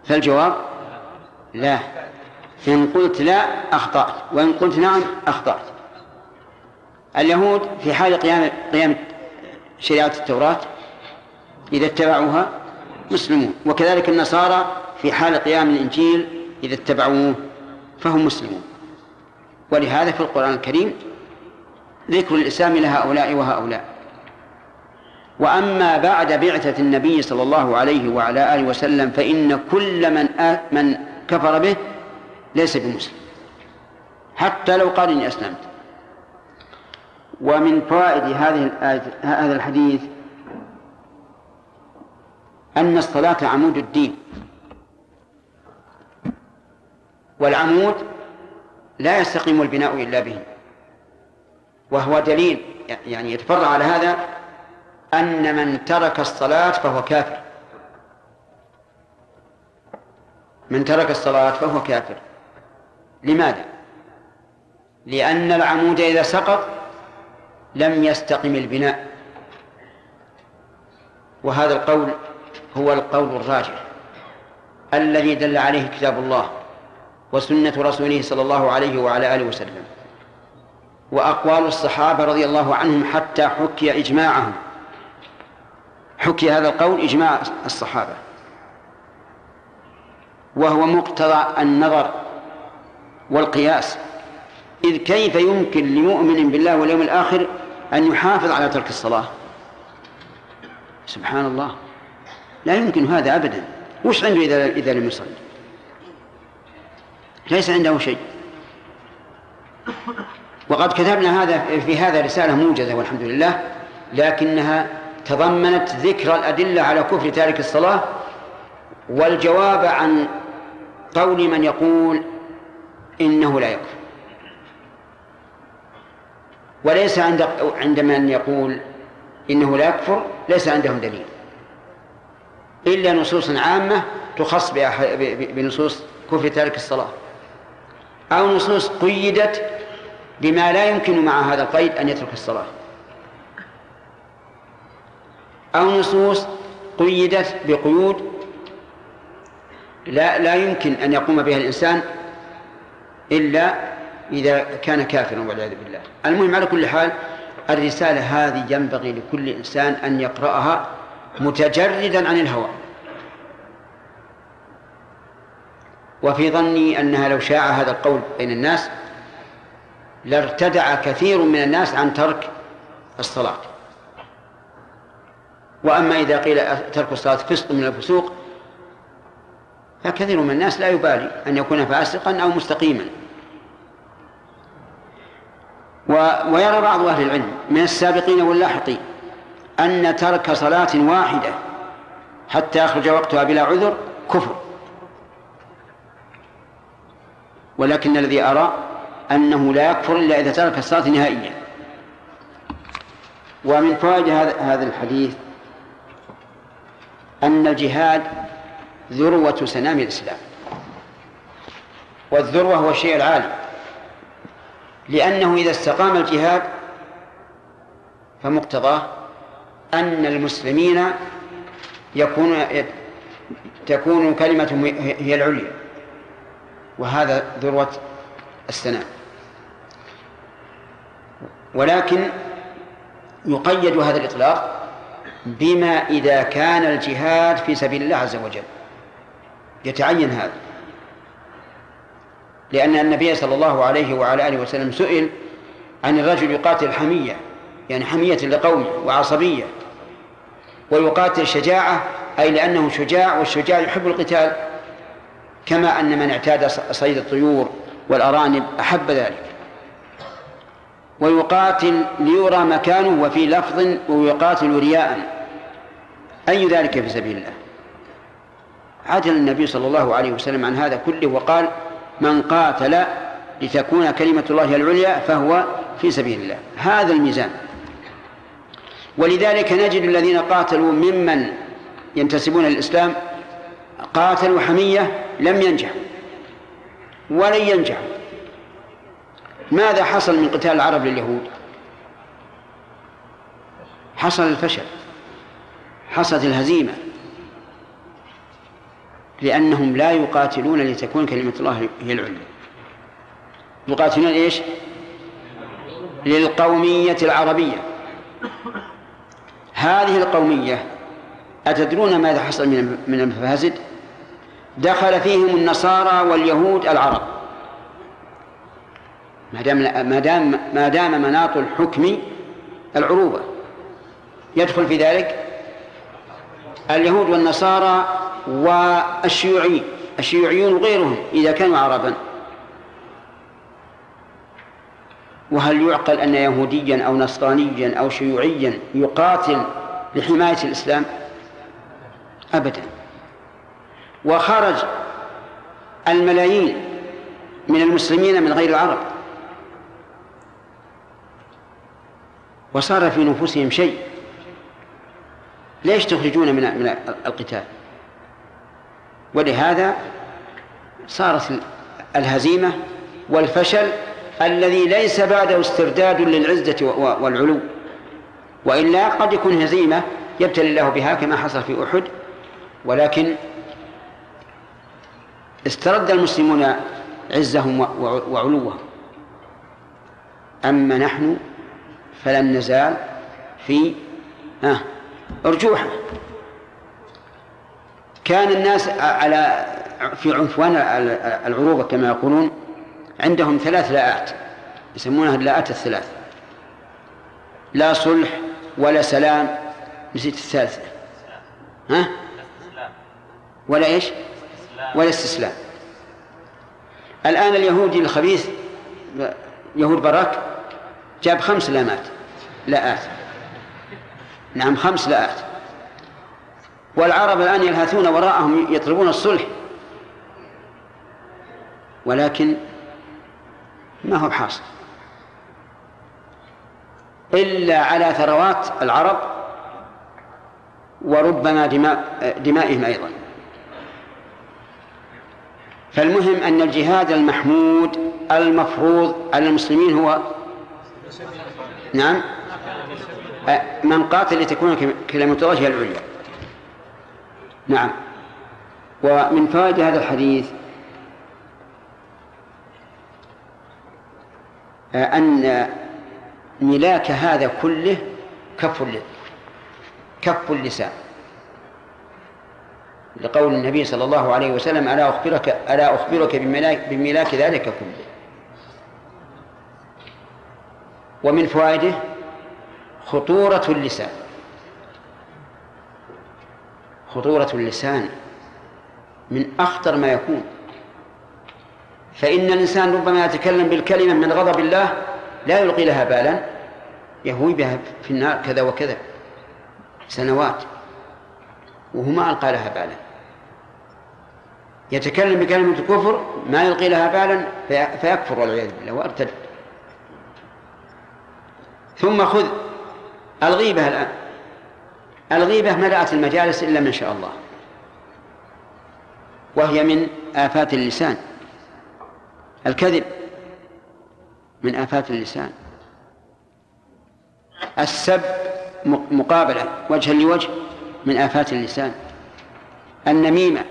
فالجواب لا. إن قلت لا أخطأت. وإن قلت نعم أخطأت. اليهود في حال قيام قيام شريعة التوراة إذا اتبعوها مسلمون. وكذلك النصارى في حال قيام الإنجيل إذا اتبعوه فهم مسلمون. ولهذا في القرآن الكريم ذكر الإسلام لهؤلاء وهؤلاء. وأما بعد بعثة النبي صلى الله عليه وعلى آله وسلم فإن كل من من كفر به ليس بمسلم. حتى لو قال إني أسلمت. ومن فوائد هذه هذا الحديث أن الصلاة عمود الدين. والعمود لا يستقيم البناء إلا به. وهو دليل يعني يتفرع على هذا أن من ترك الصلاة فهو كافر. من ترك الصلاة فهو كافر. لماذا؟ لأن العمود إذا سقط لم يستقم البناء. وهذا القول هو القول الراجح الذي دل عليه كتاب الله وسنة رسوله صلى الله عليه وعلى آله وسلم. وأقوال الصحابة رضي الله عنهم حتى حكي إجماعهم. حكي هذا القول إجماع الصحابة. وهو مقتضى النظر والقياس. إذ كيف يمكن لمؤمن بالله واليوم الآخر أن يحافظ على ترك الصلاة؟ سبحان الله. لا يمكن هذا أبدا. وش عنده إذا إذا لم يصلي؟ ليس عنده شيء. وقد كتبنا هذا في هذا رسالة موجزة والحمد لله لكنها تضمنت ذكر الأدلة على كفر تارك الصلاة والجواب عن قول من يقول إنه لا يكفر. وليس عند عند من يقول إنه لا يكفر ليس عندهم دليل. إلا نصوص عامة تخص بنصوص كفر تارك الصلاة. أو نصوص قيدت بما لا يمكن مع هذا القيد أن يترك الصلاة. أو نصوص قيدت بقيود لا لا يمكن أن يقوم بها الإنسان إلا إذا كان كافرا والعياذ بالله. المهم على كل حال الرسالة هذه ينبغي لكل إنسان أن يقرأها متجردا عن الهوى. وفي ظني أنها لو شاع هذا القول بين الناس لارتدع كثير من الناس عن ترك الصلاة. وأما إذا قيل ترك الصلاة فسق من الفسوق فكثير من الناس لا يبالي أن يكون فاسقا أو مستقيما. و ويرى بعض أهل العلم من السابقين واللاحقين أن ترك صلاة واحدة حتى يخرج وقتها بلا عذر كفر. ولكن الذي أرى أنه لا يكفر إلا إذا ترك الصلاة نهائيا. ومن فوائد هذا الحديث أن الجهاد ذروة سنام الإسلام. والذروة هو الشيء العالي. لأنه إذا استقام الجهاد فمقتضاه أن المسلمين يكون تكون كلمتهم هي العليا. وهذا ذروة السنام ولكن يقيد هذا الإطلاق بما إذا كان الجهاد في سبيل الله عز وجل. يتعين هذا. لأن النبي صلى الله عليه وعلى آله وسلم سئل عن الرجل يقاتل حمية يعني حمية لقومه وعصبية. ويقاتل شجاعة أي لأنه شجاع والشجاع يحب القتال كما أن من اعتاد صيد الطيور والأرانب أحب ذلك. ويقاتل ليرى مكانه وفي لفظ ويقاتل رياء. أي ذلك في سبيل الله؟ عدل النبي صلى الله عليه وسلم عن هذا كله وقال من قاتل لتكون كلمة الله العليا فهو في سبيل الله. هذا الميزان. ولذلك نجد الذين قاتلوا ممن ينتسبون للإسلام قاتلوا حمية لم ينجحوا ولن ينجحوا. ماذا حصل من قتال العرب لليهود؟ حصل الفشل حصلت الهزيمة لأنهم لا يقاتلون لتكون كلمة الله هي العليا. يقاتلون إيش؟ للقومية العربية. هذه القومية أتدرون ماذا حصل من من المفاسد؟ دخل فيهم النصارى واليهود العرب. ما دام ما دام ما دام مناط الحكم العروبة. يدخل في ذلك اليهود والنصارى والشيوعيين الشيوعيون وغيرهم إذا كانوا عربا. وهل يعقل أن يهوديا أو نصرانيا أو شيوعيا يقاتل لحماية الإسلام؟ أبدا. وخرج الملايين من المسلمين من غير العرب. وصار في نفوسهم شيء. ليش تخرجون من من القتال؟ ولهذا صارت الهزيمة والفشل الذي ليس بعده استرداد للعزة والعلو. وإلا قد يكون هزيمة يبتلي الله بها كما حصل في أحد. ولكن استرد المسلمون عزهم وعلوهم. أما نحن فلن نزال في ها أرجوحة كان الناس على في عنفوان العروبة كما يقولون عندهم ثلاث لاءات يسمونها اللاءات الثلاث. لا صلح ولا سلام نسيت الثالثة. ها؟ ولا إيش؟ ولا استسلام. الآن اليهودي الخبيث يهود براك جاب خمس لامات لاءات. نعم خمس لاءات. والعرب الآن يلهثون وراءهم يطلبون الصلح. ولكن ما هو حاصل؟ إلا على ثروات العرب وربما دماء دمائهم أيضا. فالمهم أن الجهاد المحمود المفروض على المسلمين هو نعم. من قاتل لتكون كلمة الله العليا. نعم. ومن فوائد هذا الحديث أن ملاك هذا كله كف كف اللسان. لقول النبي صلى الله عليه وسلم ألا أخبرك ألا أخبرك بملاك, بملاك ذلك كله؟ ومن فوائده خطورة اللسان. خطورة اللسان من أخطر ما يكون. فإن الإنسان ربما يتكلم بالكلمة من غضب الله لا يلقي لها بالا يهوي بها في النار كذا وكذا سنوات وهو ما ألقى لها بالا. يتكلم بكلمة الكفر ما يلقي لها بالا فيكفر والعياذ بالله وارتد ثم خذ الغيبة الآن. الغيبة ملأت المجالس إلا من شاء الله وهي من آفات اللسان. الكذب من آفات اللسان. السب مقابلة وجها لوجه من آفات اللسان. النميمة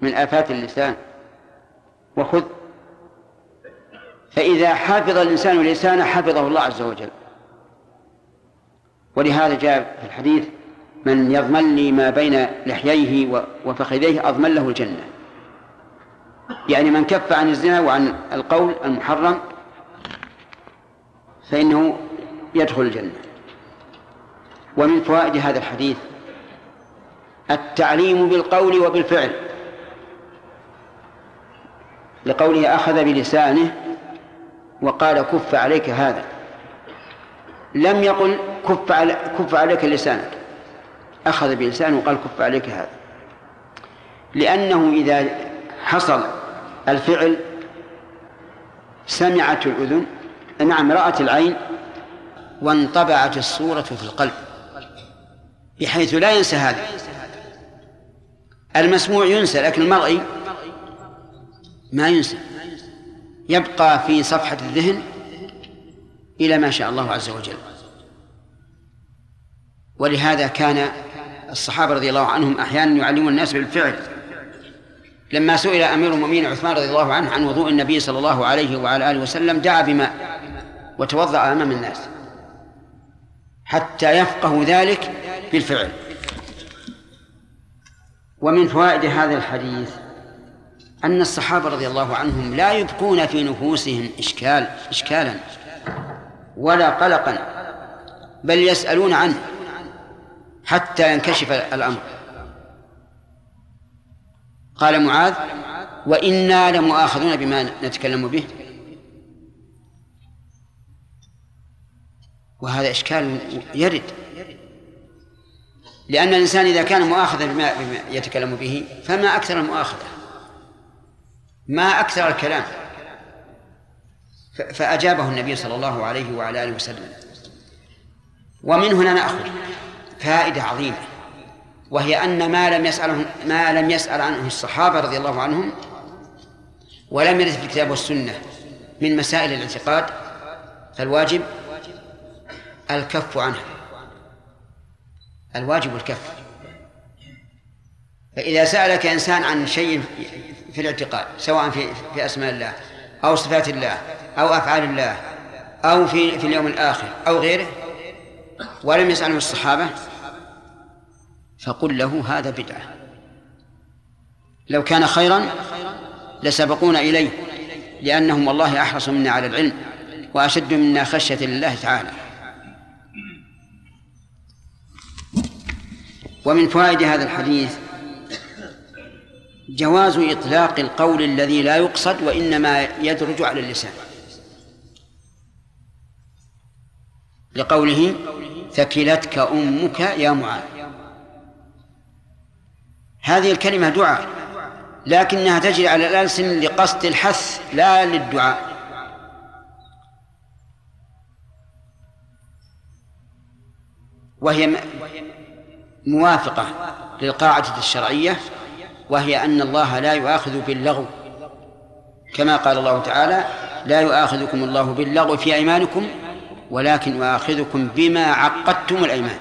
من آفات اللسان. وخذ. فإذا حفظ الإنسان لسانه حفظه الله عز وجل. ولهذا جاء في الحديث من يضمن لي ما بين لحييه وفخذيه أضمن له الجنة. يعني من كف عن الزنا وعن القول المحرم فإنه يدخل الجنة. ومن فوائد هذا الحديث التعليم بالقول وبالفعل. لقوله أخذ بلسانه وقال كف عليك هذا. لم يقل كف, على كف عليك لسانك. أخذ بلسانه وقال كف عليك هذا. لأنه إذا حصل الفعل سمعت الأذن. نعم رأت العين وانطبعت الصورة في القلب بحيث لا ينسى هذا. المسموع ينسى لكن المرئي ما ينسى. يبقى في صفحة الذهن إلى ما شاء الله عز وجل. ولهذا كان الصحابة رضي الله عنهم أحيانا يعلمون الناس بالفعل. لما سئل أمير المؤمنين عثمان رضي الله عنه عن وضوء النبي صلى الله عليه وعلى آله وسلم دعا بماء وتوضأ أمام الناس حتى يفقهوا ذلك بالفعل. ومن فوائد هذا الحديث أن الصحابة رضي الله عنهم لا يبقون في نفوسهم إشكال إشكالا ولا قلقا بل يسألون عنه حتى ينكشف الأمر. قال معاذ وإنا لمؤاخذون بما نتكلم به. وهذا إشكال يرد. لأن الإنسان إذا كان مؤاخذا بما يتكلم به فما أكثر المؤاخذة؟ ما أكثر الكلام. فأجابه النبي صلى الله عليه وعلى آله وسلم. ومن هنا نأخذ. فائدة عظيمة. وهي أن ما لم يسأل ما لم يسأل عنه الصحابة رضي الله عنهم ولم يرد في الكتاب والسنة من مسائل الاعتقاد فالواجب الكف عنها. الواجب الكف. فإذا سألك إنسان عن شيء في الاعتقاد سواء في في أسماء الله أو صفات الله أو أفعال الله أو في في اليوم الآخر أو غيره ولم يسأله الصحابة فقل له هذا بدعة. لو كان خيرا لسبقونا إليه لأنهم والله أحرص منا على العلم وأشد منا خشية لله تعالى. ومن فوائد هذا الحديث جواز إطلاق القول الذي لا يقصد وإنما يدرج على اللسان. لقوله ثكلتك أمك يا معاذ. هذه الكلمة دعاء لكنها تجري على الألسن لقصد الحث لا للدعاء. وهي موافقة للقاعدة الشرعية وهي أن الله لا يؤاخذ باللغو. كما قال الله تعالى لا يؤاخذكم الله باللغو في أيمانكم ولكن يؤاخذكم بما عقدتم الأيمان.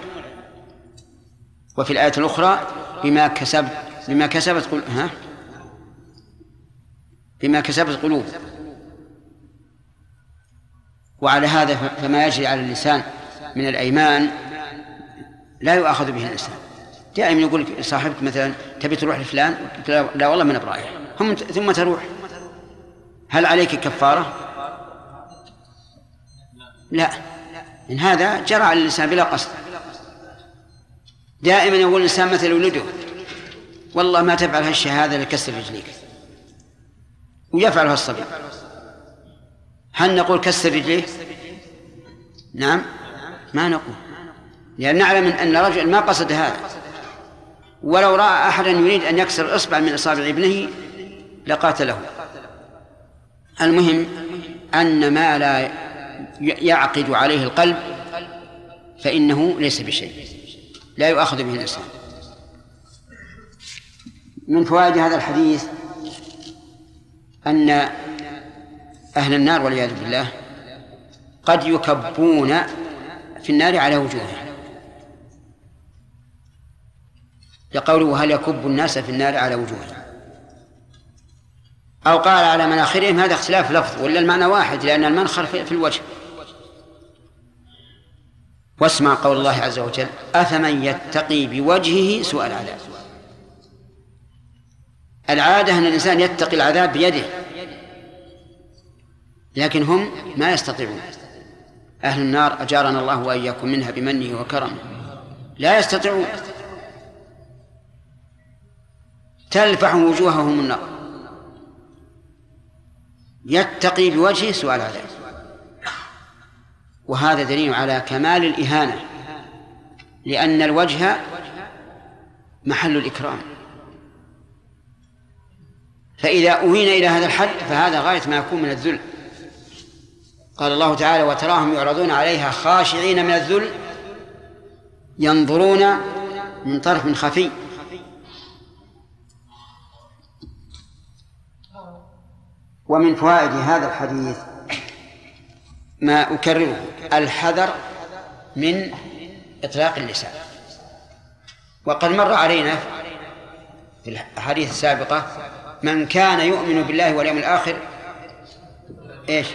وفي الآية الأخرى بما كسب بما كسبت قل... ها؟ بما كسبت قلوب. وعلى هذا فما يجري على اللسان من الأيمان لا يؤاخذ به الإنسان. دائما يقول صاحبك مثلا تبي تروح لفلان؟ لا والله من برايح ثم تروح. هل عليك كفارة؟ لا. إن هذا جرى على الإنسان بلا قصد. دائما يقول الإنسان مثل ولده والله ما تفعل هالشهادة لكسر رجليك. ويفعلها الصبي هل نقول كسر رجليه؟ نعم. ما نقول. لأن نعلم أن رجل ما قصد هذا. ولو رأى أحدا يريد أن يكسر إصبع من إصابع ابنه لقاتله. المهم أن ما لا يعقد عليه القلب فإنه ليس بشيء. لا يؤاخذ به الإنسان من فوائد هذا الحديث أن أهل النار والعياذ بالله قد يكبون في النار على وجوههم. لقوله هل يكب الناس في النار على وجوههم. أو قال على مناخرهم هذا اختلاف لفظ ولا المعنى واحد لأن المنخر في الوجه. واسمع قول الله عز وجل أفمن يتقي بوجهه سوء العذاب؟ العادة أن الإنسان يتقي العذاب بيده لكن هم ما يستطيعون. أهل النار أجارنا الله وإياكم منها بمنه وكرمه. لا يستطيعون. تلفح وجوههم النار. يتقي بوجهه سوء العذاب. وهذا دليل على كمال الإهانة لأن الوجه محل الإكرام. فإذا أهين إلى هذا الحد فهذا غاية ما يكون من الذل. قال الله تعالى وتراهم يعرضون عليها خاشعين من الذل ينظرون من طرف خفي. ومن فوائد هذا الحديث ما أكرره الحذر من إطلاق اللسان. وقد مر علينا في الأحاديث السابقة من كان يؤمن بالله واليوم الآخر إيش؟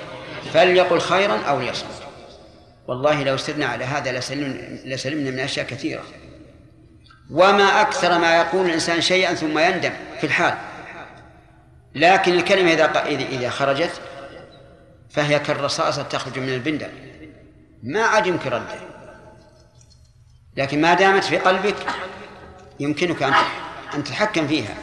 فليقل خيرا أو ليصمت. والله لو سرنا على هذا لسلمنا من أشياء كثيرة. وما أكثر ما يقول الإنسان شيئا ثم يندم في الحال. لكن الكلمة إذا إذا خرجت فهي كالرصاصة تخرج من البندة ما عاد يمكن رده لكن ما دامت في قلبك يمكنك أن تتحكم فيها.